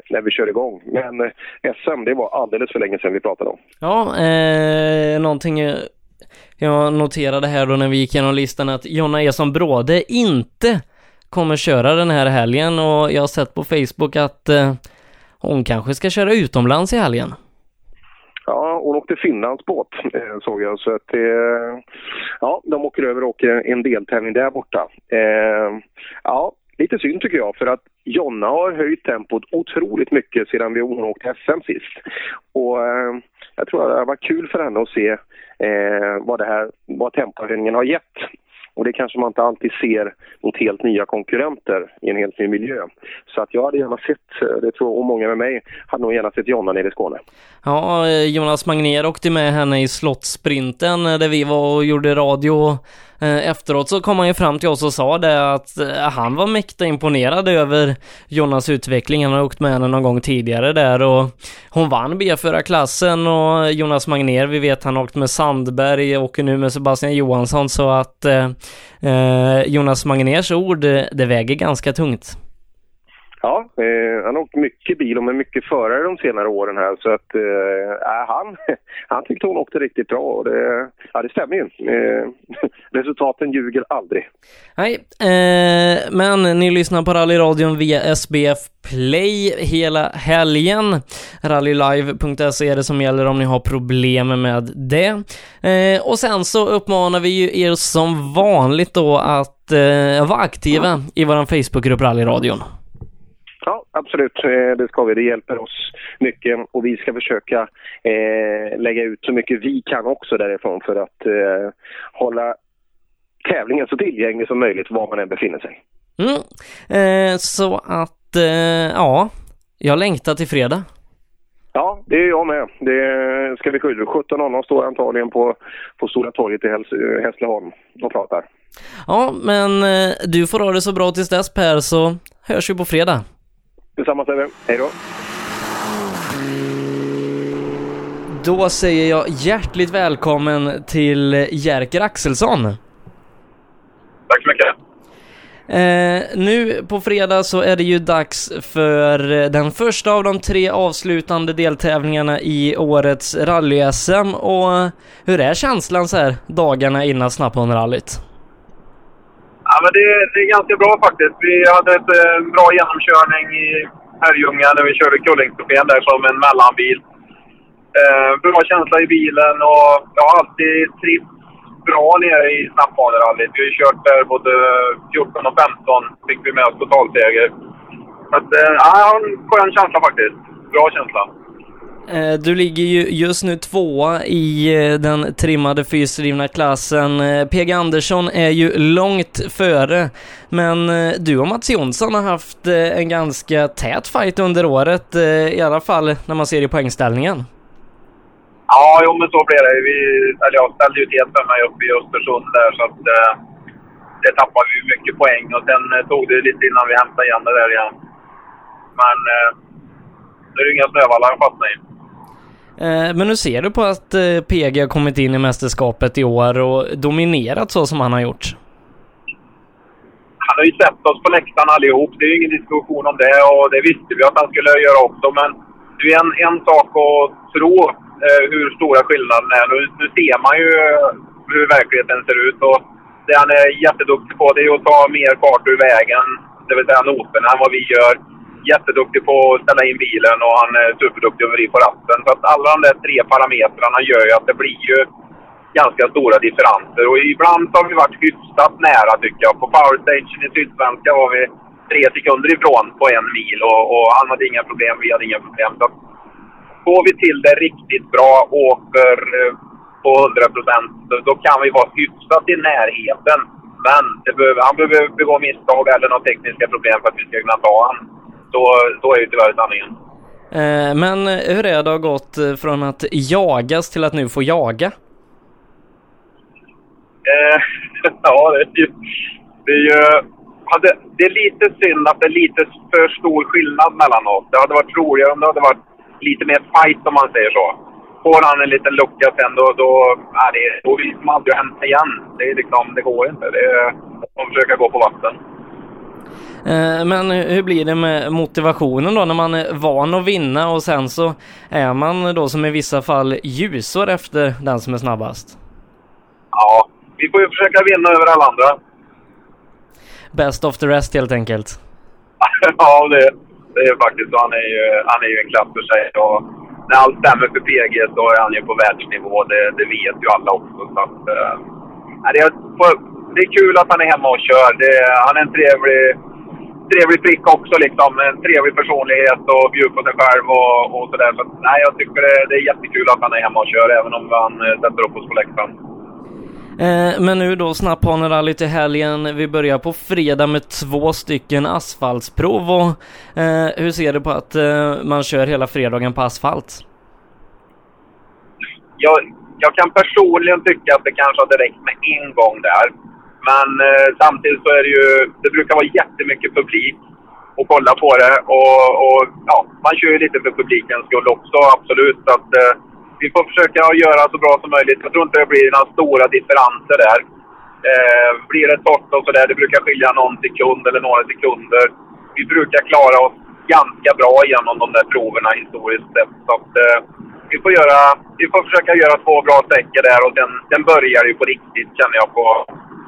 när vi kör igång. Men SM, det var alldeles för länge sedan vi pratade om. Ja, eh, någonting jag noterade här då när vi gick igenom listan att Jonna Eson Bråde inte kommer köra den här helgen och jag har sett på Facebook att eh, hon kanske ska köra utomlands i helgen. Ja, hon åkte Finlandsbåt eh, såg jag. Så att, eh, ja, de åker över och åker en deltävling där borta. Eh, ja, lite synd tycker jag för att Jonna har höjt tempot otroligt mycket sedan vi hon åkte SM sist. Och eh, jag tror att det var varit kul för henne att se eh, vad, det här, vad tempohöjningen har gett. Och det kanske man inte alltid ser mot helt nya konkurrenter i en helt ny miljö. Så att jag hade gärna sett, eh, det tror jag, och många med mig, hade nog gärna sett Jonna nere i Skåne. Ja, eh, Jonas Magnér åkte med henne i Slottsprinten eh, där vi var och gjorde radio Eh, efteråt så kom han ju fram till oss och sa det att eh, han var mäkta imponerad över Jonas utveckling. Han har åkt med henne någon gång tidigare där och hon vann B4-klassen och Jonas Magner, vi vet han har åkt med Sandberg åker nu med Sebastian Johansson så att eh, eh Jonas Magners ord, det väger ganska tungt. Ja, eh, han har åkt mycket bil och med mycket förare de senare åren här så att eh, äh, han, han tyckte hon åkte riktigt bra och det, ja, det stämmer ju. Eh, resultaten ljuger aldrig. Nej, eh, men ni lyssnar på rallyradion via SBF Play hela helgen. Rallylive.se är det som gäller om ni har problem med det. Eh, och sen så uppmanar vi ju er som vanligt då att eh, vara aktiva i vår Facebookgrupp Rallyradion. Ja, absolut. Eh, det ska vi. Det hjälper oss mycket och vi ska försöka eh, lägga ut så mycket vi kan också därifrån för att eh, hålla tävlingen så tillgänglig som möjligt var man än befinner sig. Mm. Eh, så att, eh, ja, jag längtar till fredag. Ja, det är jag med. Det ska vi skydda. 17.00 står antagligen på, på Stora torget i Hässleholm och pratar. Ja, men eh, du får ha det så bra tills dess Per, så hörs vi på fredag. Detsamma Sebbe. Hej då. Då säger jag hjärtligt välkommen till Jerker Axelsson. Tack så mycket. Eh, nu på fredag så är det ju dags för den första av de tre avslutande deltävlingarna i årets rally-SM och hur är känslan så här dagarna innan Snapphundrallyt? Ja, men det, det, är ganska bra faktiskt. Vi hade ett eh, bra genomkörning i Herrljunga när vi körde Kullingstrofén där som en mellanbil. Eh, bra känsla i bilen och jag har alltid trivts bra nere i snabbbanerallyt. Vi har ju kört där både 14 och 15. Fick vi med oss totalseger. Så att, eh, ja, en skön känsla faktiskt. Bra känsla. Eh, du ligger ju just nu tvåa i eh, den trimmade fyrhjulsdrivna klassen. Eh, PG Andersson är ju långt före, men du och Mats Jonsson har haft en ganska tät fight under året, i alla fall när man ser i poängställningen. Ja, jo, men så blev det. Vi, eller jag ställde ju till för mig uppe i Östersund där, så att eh, det tappade vi mycket poäng och sen eh, tog det lite innan vi hämtade igen det där igen. Men eh, nu är det inga snövallar att fastna i. Eh, men nu ser du på att eh, PG har kommit in i mästerskapet i år och dominerat så som han har gjort. Han har ju sett oss på läktaren allihop. Det är ju ingen diskussion om det och det visste vi att han skulle göra också. Men det är en, en sak att tro eh, hur stora skillnaden är. Nu, nu ser man ju eh, hur verkligheten ser ut. Och det han är jätteduktig på det är att ta mer fart ur vägen, det vill säga noterna, än vad vi gör. Jätteduktig på att ställa in bilen och han är superduktig att vrida på ratten. Så att alla de där tre parametrarna gör ju att det blir ju ganska stora differenser. Och ibland har vi varit hyfsat nära tycker jag. På powerstation i Sydsvenska var vi tre sekunder ifrån på en mil och, och han hade inga problem, vi hade inga problem. Så får vi till det riktigt bra, åker eh, på 100 procent, då kan vi vara hyfsat i närheten. Men det behöver, han behöver begå misstag eller några tekniska problem för att vi ska kunna ta honom. Så, så är ju tyvärr sanningen. Eh, Men hur är det har gått eh, från att jagas till att nu få jaga? Eh, ja, det är ju... Det är, ju det, det är lite synd att det är lite för stor skillnad mellan oss. Det hade varit roligare om det hade varit lite mer fight om man säger så. Får han en liten lucka sen då, då, ja, det, då vill man aldrig hämta igen. Det, är liksom, det går inte. Det är att försöka gå på vatten. Eh, Men hur blir det med motivationen då när man är van att vinna och sen så är man då som i vissa fall ljusår efter den som är snabbast? Ja, vi får ju försöka vinna över alla andra. Best of the rest helt enkelt. ja, det, det är faktiskt så. Han är ju, han är ju en klass för sig. Och när allt stämmer för PG så är han ju på världsnivå. Det, det vet ju alla också. Så att, nej, det, är, det är kul att han är hemma och kör. Det, han är en trevlig, trevlig prick också. Liksom. En trevlig personlighet och bjuder på sig själv och, och sådär. Så nej, jag tycker det, det är jättekul att han är hemma och kör även om han eh, sätter upp oss på läktaren. Eh, Men nu då snapphanerallyt i helgen. Vi börjar på fredag med två stycken asfaltsprov och eh, hur ser du på att eh, man kör hela fredagen på asfalt? jag, jag kan personligen tycka att det kanske hade räckt med en gång där. Men eh, samtidigt så är det ju, det brukar vara jättemycket publik och kolla på det. Och, och ja, man kör ju lite för publikens skull också, absolut. Så att, eh, vi får försöka göra så bra som möjligt. Jag tror inte det blir några stora differenser där. Eh, blir det torrt och sådär, det brukar skilja någon sekund eller några sekunder. Vi brukar klara oss ganska bra genom de där proverna historiskt sett. Så att, eh, vi, får göra, vi får försöka göra två bra sträckor där och sen, sen börjar det ju på riktigt känner jag på,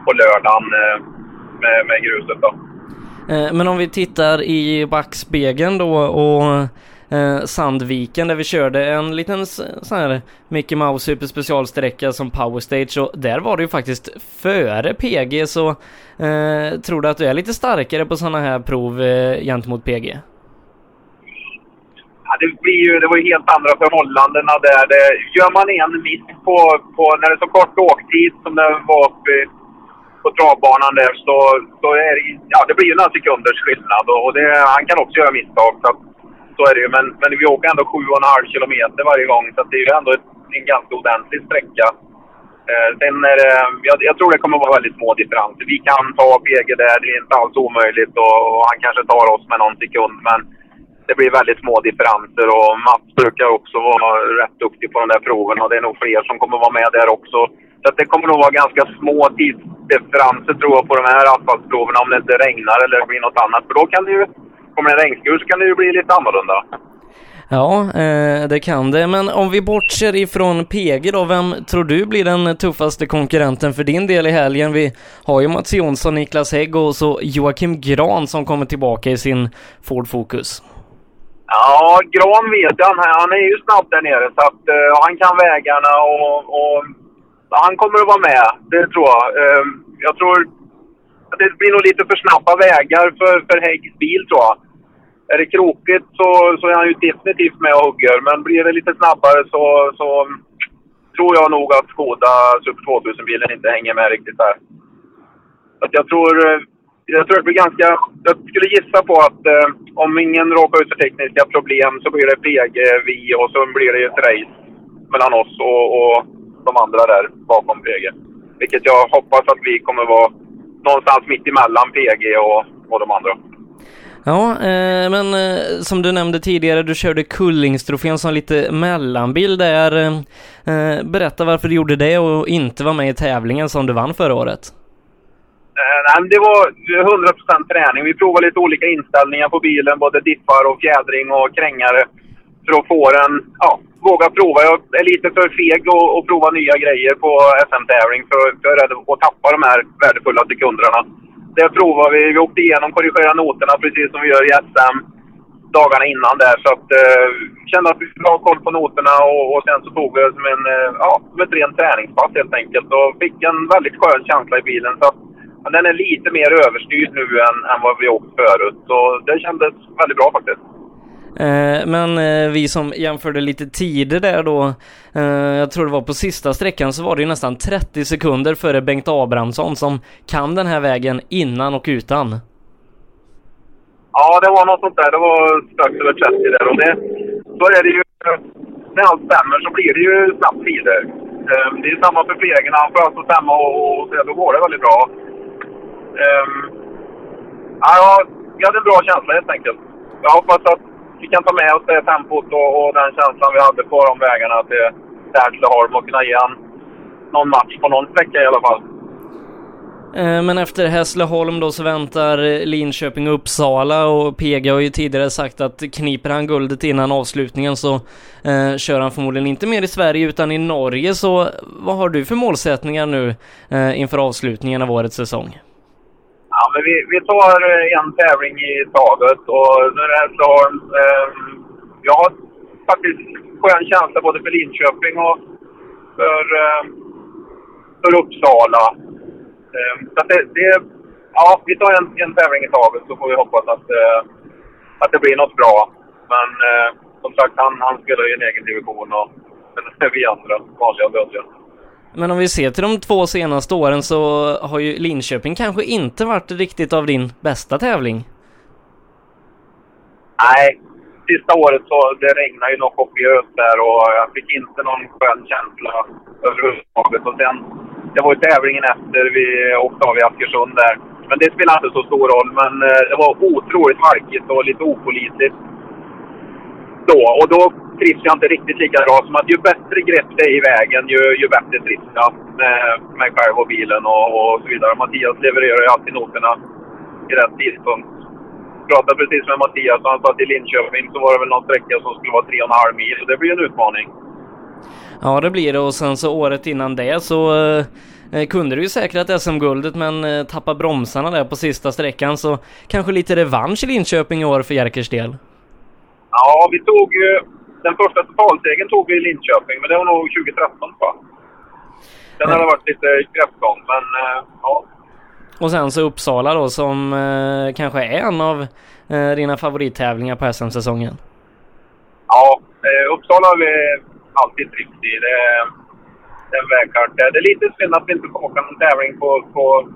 på lördagen eh, med, med gruset då. Eh, Men om vi tittar i backspegeln då och eh, Sandviken där vi körde en liten sån här Mickey Mouse Super specialsträcka som Power Stage och där var det ju faktiskt före PG så eh, tror du att du är lite starkare på sådana här prov eh, gentemot PG? Ja, det, blir ju, det var ju helt andra förhållandena där. Det, gör man en miss på, på, när det är så kort åktid som det var uppe på travbanan där så, så är det, ja, det blir ju några sekunders skillnad. Och, det, han kan också göra misstag. Så, att, så är det ju. Men, men vi åker ändå 7,5 kilometer varje gång. Så att det är ju ändå ett, en ganska ordentlig sträcka. Eh, sen är det, jag, jag tror det kommer vara väldigt små differenser. Vi kan ta PG där, det är inte alls omöjligt. Och, och han kanske tar oss med någon sekund. Men det blir väldigt små differenser och Mats brukar också vara rätt duktig på de där proven och det är nog fler som kommer vara med där också. Så att det kommer nog vara ganska små tidsdifferenser tror jag på de här asfaltsproverna om det inte regnar eller blir något annat. För då kan det ju, kommer det regnskur så kan det ju bli lite annorlunda. Ja, eh, det kan det. Men om vi bortser ifrån PG då, vem tror du blir den tuffaste konkurrenten för din del i helgen? Vi har ju Mats Jonsson, Niklas Hägg och så Joakim Gran som kommer tillbaka i sin Ford Focus. Ja, Gran vet jag. Han är ju snabb där nere så att uh, han kan vägarna och, och han kommer att vara med, det tror jag. Ehm, jag tror att det blir nog lite för snabba vägar för, för Häggs bil tror jag. Är det krokigt så, så är han ju definitivt med och hugger, men blir det lite snabbare så, så tror jag nog att Skoda Super 2000-bilen inte hänger med riktigt där. Att jag tror, eh, jag tror det blir ganska... Jag skulle gissa på att eh, om ingen råkar ut för tekniska problem så blir det PG, vi och så blir det ett race mellan oss och, och de andra där bakom PG. Vilket jag hoppas att vi kommer vara någonstans mitt emellan PG och, och de andra. Ja, eh, men eh, som du nämnde tidigare, du körde Kullingstrofén som lite mellanbil där. Eh, berätta varför du gjorde det och inte var med i tävlingen som du vann förra året. Eh, nej, det var 100% träning. Vi provade lite olika inställningar på bilen, både diffar och fjädring och krängare. För att få den, ja, våga prova. Jag är lite för feg att, och prova nya grejer på SM-tävling för jag är rädd att tappa de här värdefulla sekunderna. Det provade vi. Vi åkte igenom, korrigerade noterna precis som vi gör i SM dagarna innan där. Så att, eh, kände att vi skulle ha koll på noterna och, och sen så tog vi det som, en, eh, ja, som ett rent träningspass helt enkelt. Och fick en väldigt skön känsla i bilen. Så att, den är lite mer överstyrd nu än, än vad vi åkt förut. Så det kändes väldigt bra faktiskt. Eh, men eh, vi som jämförde lite tider där då, eh, jag tror det var på sista sträckan så var det ju nästan 30 sekunder före Bengt Abrahamsson som kan den här vägen innan och utan. Ja, det var något sånt där. Det var strax över 30 där. Och det, så är det ju, när allt stämmer så blir det ju snabbt tider. Det är samma för Flegen. Han får alltså stämma och, och, då går det väldigt bra. Ja, vi hade en bra känsla helt enkelt. Jag hoppas att vi kan ta med oss eh, det tempot och, och den känslan vi hade på de vägarna till Hässleholm och kunna ge han någon match på någon sträcka i alla fall. Eh, men efter Hässleholm då så väntar Linköping och Uppsala och PG har ju tidigare sagt att kniper han guldet innan avslutningen så eh, kör han förmodligen inte mer i Sverige utan i Norge. Så vad har du för målsättningar nu eh, inför avslutningen av årets säsong? Ja, men vi, vi tar eh, en tävling i taget och nu är det här Eh, jag har faktiskt skön känsla både för Linköping och för, eh, för Uppsala. Eh, så det, det, ja, vi tar en, en tävling i taget så får vi hoppas att, eh, att det blir något bra. Men eh, som sagt, han, han spelar i en egen division och är vi andra vanliga dödliga. Men om vi ser till de två senaste åren så har ju Linköping kanske inte varit riktigt av din bästa tävling. Nej, sista året så det regnade ju något kopiöst där och jag fick inte någon skön känsla överhuvudtaget. Och sen, det var ju tävlingen efter vi åkte av i Askersund där. Men det spelade inte så stor roll, men eh, det var otroligt halkigt och lite opålitligt då. Och då trivs jag inte riktigt lika bra som att ju bättre grepp det är i vägen, ju, ju bättre trivs jag med mig själv och bilen och, och så vidare. Mattias levererar ju alltid noterna i rätt tidpunkt. Jag pratade precis med Mattias och han sa att i Linköping så var det väl någon sträcka som skulle vara 3,5 mil. Så det blir en utmaning. Ja, det blir det och sen så året innan det så eh, kunde du ju säkrat SM-guldet men eh, tappa bromsarna där på sista sträckan så kanske lite revansch i Linköping i år för Jerkers del? Ja, vi tog ju... Den första totalsegern tog vi i Linköping, men det var nog 2013 va? Sen har det varit lite kräftgång, men uh, ja. Och sen så Uppsala då som eh, kanske är en av eh, dina favorittävlingar på SM-säsongen? Ja, eh, Uppsala har vi alltid trivts i. Det är en vägkart. Det är lite synd att vi inte får åka någon tävling på, på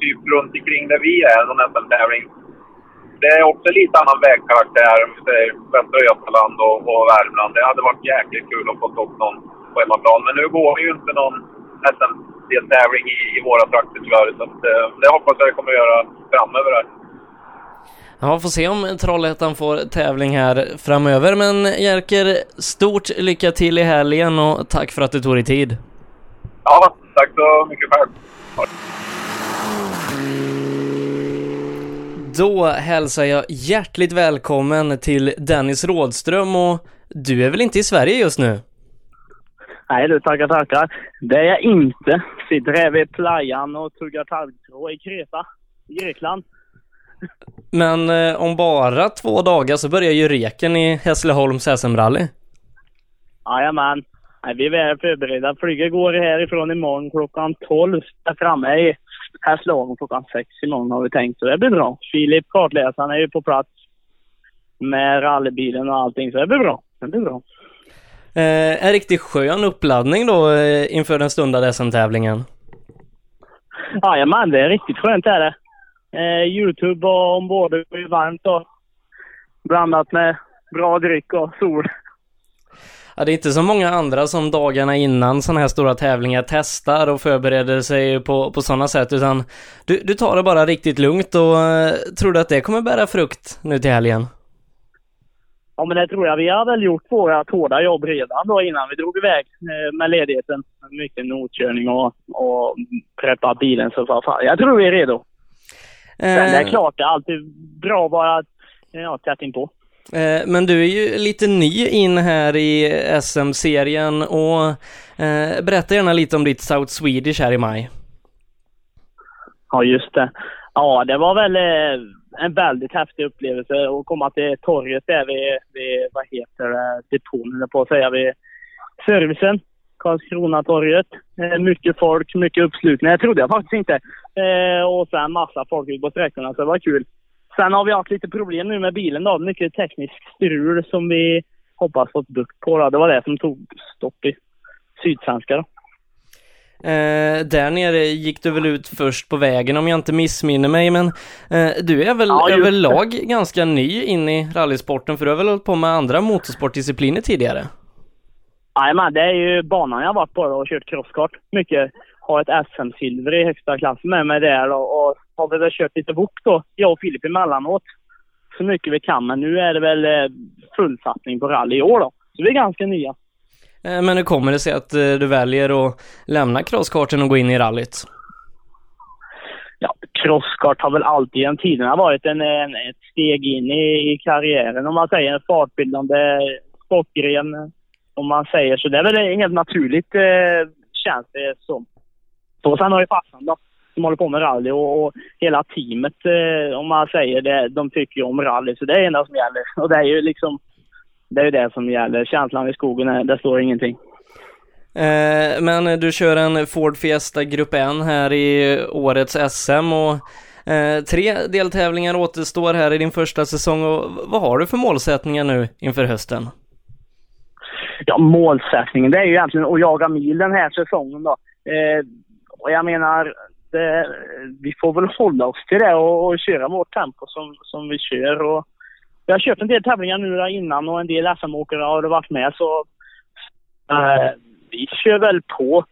typ runt omkring där vi är, någon SM-tävling det är också lite annan vägkaraktär, Västra Götaland och, och Värmland. Det hade varit jäkligt kul att få upp någon på hemmaplan. Men nu går det ju inte någon SM-deltävling i, i våra trakter tyvärr. Så att, eh, det hoppas jag det kommer att göra framöver här. Ja, får se om Trollhättan får tävling här framöver. Men Jerker, stort lycka till i helgen och tack för att du tog dig tid. Ja, tack så mycket själv. Då hälsar jag hjärtligt välkommen till Dennis Rådström och du är väl inte i Sverige just nu? Nej du, tackar tackar. Det är jag inte. Sitter här vid playan och tuggar taggtråd i Kreta, i Grekland. Men eh, om bara två dagar så börjar ju reken i Hässleholms SM-rally. Jajamän. Nej, vi är väl förberedda. Flyget går härifrån imorgon klockan 12. Är framme i Hässleholm klockan 6 imorgon har vi tänkt. Så det blir bra. Filip, kartläsaren, är ju på plats med rallybilen och allting. Så det blir bra. Det blir bra. Eh, en riktigt skön uppladdning då eh, inför den stundande SM-tävlingen. Jajamän, det är riktigt skönt är det. Eh, Youtube och ombord är ju varmt och blandat med bra dryck och sol. Ja, det är inte så många andra som dagarna innan sådana här stora tävlingar testar och förbereder sig på, på sådana sätt, utan du, du tar det bara riktigt lugnt och eh, tror du att det kommer bära frukt nu till helgen? Ja, men det tror jag. Vi har väl gjort våra hårda jobb redan då innan vi drog iväg eh, med ledigheten. Mycket notkörning och, och preppa bilen så fan. Jag tror vi är redo. Men det är klart, det är alltid bra bara att ja, tätt inpå. Eh, men du är ju lite ny in här i SM-serien och eh, berätta gärna lite om ditt South Swedish här i maj. Ja, just det. Ja, det var väl eh, en väldigt häftig upplevelse att komma till torget där vid, vid vad heter det, depån, höll jag på att säga, vid servicen. Karlskronatorget. Mycket folk, mycket uppslutning. Det trodde jag faktiskt inte. Och sen massa folk ute på sträckorna, så det var kul. Sen har vi haft lite problem nu med bilen då. Mycket tekniskt strul som vi hoppas fått bukt på. Då. Det var det som tog stopp i Sydsvenska då. Eh, där nere gick du väl ut först på vägen om jag inte missminner mig, men eh, du är väl Ja, överlag ganska ny in i rallysporten, för du har väl hållit på med andra motorsportdiscipliner tidigare? Jajamän, det är ju banan jag har varit på då och kört crosskart. Mycket. Har ett SM-silver i högsta klass med mig där och, och har vi väl kört lite wok då, jag och Filip emellanåt. Så mycket vi kan, men nu är det väl eh, full satsning på rally i år då. Så vi är ganska nya. Eh, men hur kommer det sig att eh, du väljer att lämna crosskarten och gå in i rallyt? ja, crosskart har väl alltid genom tiderna varit en, en, ett steg in i, i karriären om man säger. En fartbildande sportgren om man säger så. Det är väl helt naturligt eh, känns det som. Och sen har ju farsan då som håller på med rally och, och hela teamet eh, om man säger det, de tycker ju om rally så det är det enda som gäller. Och det är ju liksom, det är ju det som gäller. Känslan i skogen, är, det står ingenting. Eh, men du kör en Ford Fiesta Grupp N här i årets SM och eh, tre deltävlingar återstår här i din första säsong och vad har du för målsättningar nu inför hösten? Ja, målsättningen det är ju egentligen att jaga mil den här säsongen då. Eh, och jag menar, det, vi får väl hålla oss till det och, och köra vårt tempo som, som vi kör. Och jag har kört en del tävlingar nu där innan och en del SM-åkare har varit med så äh, vi kör väl på.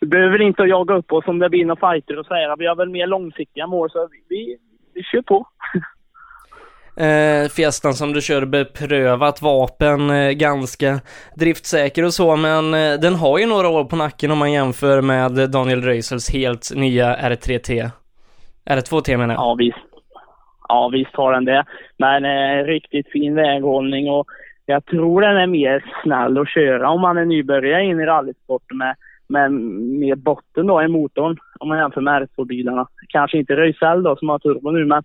Vi behöver inte jaga upp oss om det blir några fighter och säga vi har väl mer långsiktiga mål så vi, vi, vi kör på. Eh, Fiestan som du kör beprövat vapen, eh, ganska driftsäker och så, men eh, den har ju några år på nacken om man jämför med Daniel Röisels helt nya R3T. R2T menar jag. Ja, visst. Ja, visst har den det. Men eh, riktigt fin väghållning och jag tror den är mer snäll att köra om man är nybörjare in i rallysporten med, med mer botten då i motorn om man jämför med R2-bilarna. Kanske inte Röisel då som har turbo nu, men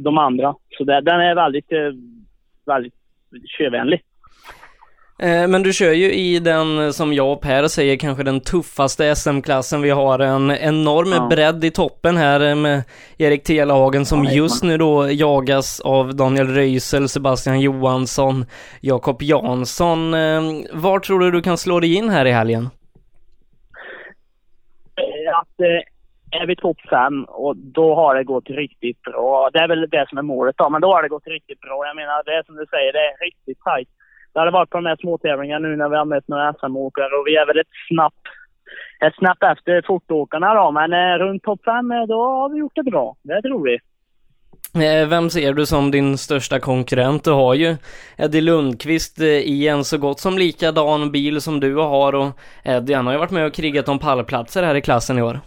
de andra. Så det, den är väldigt, eh, väldigt körvänlig. Eh, Men du kör ju i den, som jag och Per säger, kanske den tuffaste SM-klassen. Vi har en enorm Ja. bredd i toppen här eh, med Erik Telehagen som Ja, just nu då jagas av Daniel Röisel, Sebastian Johansson, Jakob Jansson. Eh, Var tror du du kan slå dig in här i helgen? Eh, Att eh, är vi topp fem och då har det gått riktigt bra. Det är väl det som är målet då, men då har det gått riktigt bra. Jag menar, det är som du säger, det är riktigt tajt. Det hade varit på de här småtävlingarna nu när vi har mött några SM-åkare och vi är väl ett snabbt, ett snabbt efter fortåkarna då. Men eh, runt topp fem, eh, då har vi gjort det bra. Det tror vi. Eh, vem ser du som din största konkurrent? Du har ju Eddie Lundqvist eh, i en så gott som likadan bil som du har och Eddie han har ju varit med och krigat om pallplatser här i klassen i år.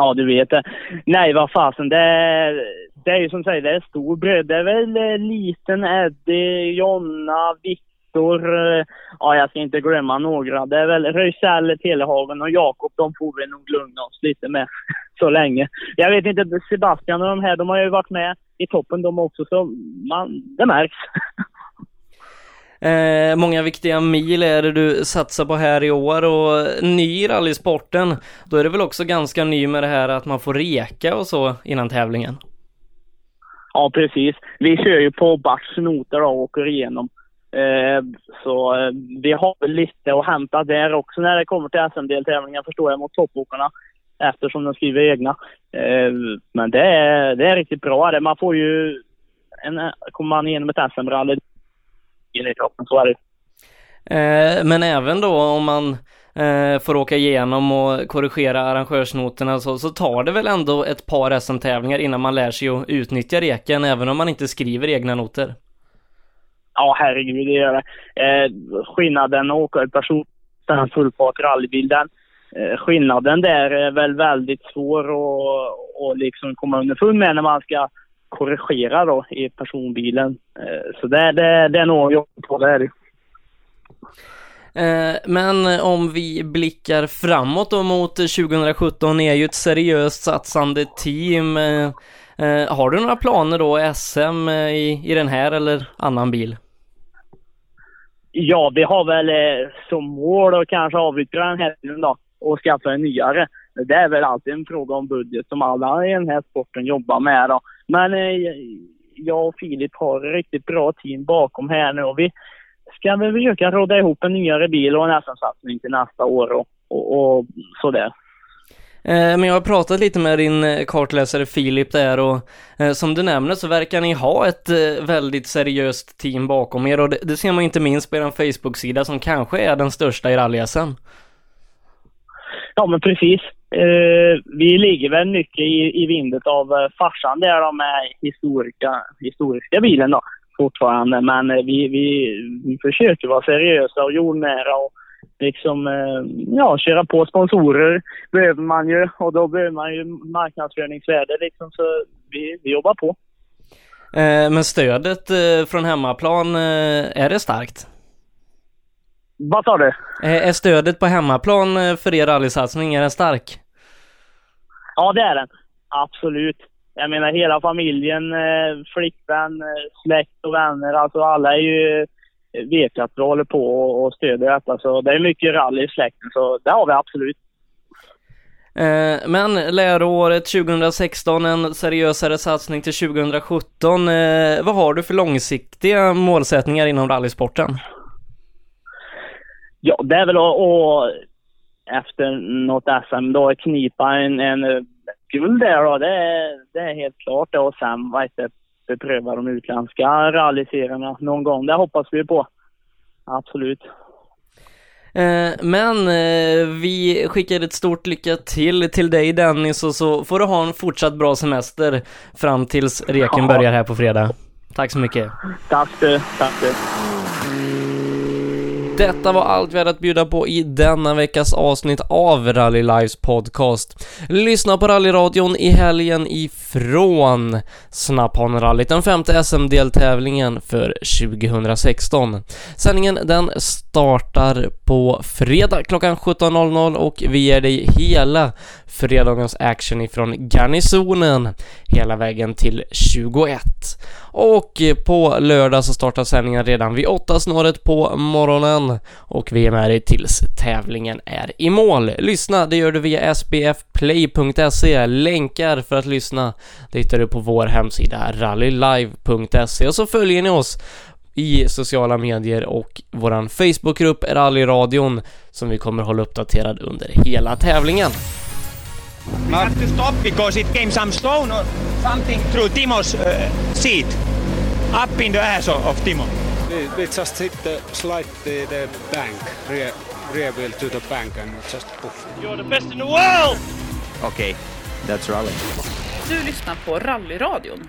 Ja, du vet det. Nej, vad fasen. Det, är- det är ju som sagt, det är stor bröd. Det är väl eh, liten Eddie, Jonna, Viktor. Eh, ja, jag ska inte glömma några. Det är väl Röisell, Telehagen och Jakob. De får vi nog lugna oss lite med så länge. Jag vet inte, Sebastian och de här, de har ju varit med i toppen de också, så man, det märks. Eh, många viktiga mil är det du satsar på här i år och ny i rallysporten, då är det väl också ganska ny med det här att man får reka och så innan tävlingen? Ja, precis. Vi kör ju på Barts noter och åker igenom. Eh, så eh, vi har väl lite att hämta där också när det kommer till SM-deltävlingar förstår jag mot toppåkarna. Eftersom de skriver egna. Eh, men det är, det är riktigt bra. det. Man får ju, en, kommer man igenom ett SM-rally i kroppen så är det. Eh, men även då om man eh, får åka igenom och korrigera arrangörsnoterna så, så tar det väl ändå ett par SM-tävlingar innan man lär sig att utnyttja reken även om man inte skriver egna noter? Ja, herregud, det gör det. Eh, skillnaden att åka i person, den fullfart rallybilen, eh, skillnaden där är väl väldigt svår att, att liksom komma underfund med när man ska korrigera då i personbilen. Eh, så det, det, det är nog jobb på det. Är det. Eh, men om vi blickar framåt då mot 2017, ni är ju ett seriöst satsande team. Eh, har du några planer då, SM i, i den här eller annan bil? Ja, vi har väl som mål att kanske avyttra den här bilen då och skaffa en nyare. Det är väl alltid en fråga om budget som alla i den här sporten jobbar med då. Men jag och Filip har ett riktigt bra team bakom här nu och vi ska väl försöka råda ihop en nyare bil och en SM-satsning till nästa år och, och, och sådär. Men jag har pratat lite med din kartläsare Filip där och som du nämner så verkar ni ha ett väldigt seriöst team bakom er och det, det ser man inte minst på er Facebook-sida som kanske är den största i rally-SM. Ja men precis. Uh, vi ligger väl mycket i, i vindet av uh, farsan där då med historiska, historiska bilen då fortfarande. Men uh, vi, vi, vi försöker vara seriösa och jordnära och liksom, ja, köra på sponsorer behöver man ju och då behöver man ju marknadsföringsvärde liksom så vi, vi jobbar på. Men stödet från hemmaplan, är det starkt? Vad sa du? Är stödet på hemmaplan för er rallysatsning, är den stark? Ja, det är den. Absolut. Jag menar hela familjen, flickvän, släkt och vänner, alltså alla är ju vet att vi håller på och stödjer detta. Så det är mycket rally i släkten, så det har vi absolut. Men läroåret 2016, en seriösare satsning till 2017. Vad har du för långsiktiga målsättningar inom rallysporten? Ja, det är väl att, att efter något SM då knipa en, en guld där då. Det är, det är helt klart. Och sen vad heter pröva de utländska rallyserierna någon gång. Det hoppas vi på. Absolut. Men vi skickar ett stort lycka till till dig Dennis och så får du ha en fortsatt bra semester fram tills reken ja. börjar här på fredag. Tack så mycket. Tack du, tack du. Detta var allt vi hade att bjuda på i denna veckas avsnitt av Rally Lives podcast. Lyssna på rallyradion i helgen ifrån Snapphanerallyt, den femte SM-deltävlingen för 2016. Sändningen den startar på fredag klockan 17.00 och vi ger dig hela fredagens action ifrån Garnisonen hela vägen till 21. Och på lördag så startar sändningen redan vid 8 snåret på morgonen och vi är med dig tills tävlingen är i mål. Lyssna, det gör du via sbfplay.se. Länkar för att lyssna det hittar du på vår hemsida rallylive.se och så följer ni oss i sociala medier och våran Facebookgrupp Rallyradion som vi kommer hålla uppdaterad under hela tävlingen. We have to stop because it came some stone or something through Timo's uh, seat, up in the ass of, of Timo. We, we just hit the slide the, the bank, rear, rear wheel to the bank and just poof. You're the best in the world! Okay, that's rally. Du lyssnar på Rallyradion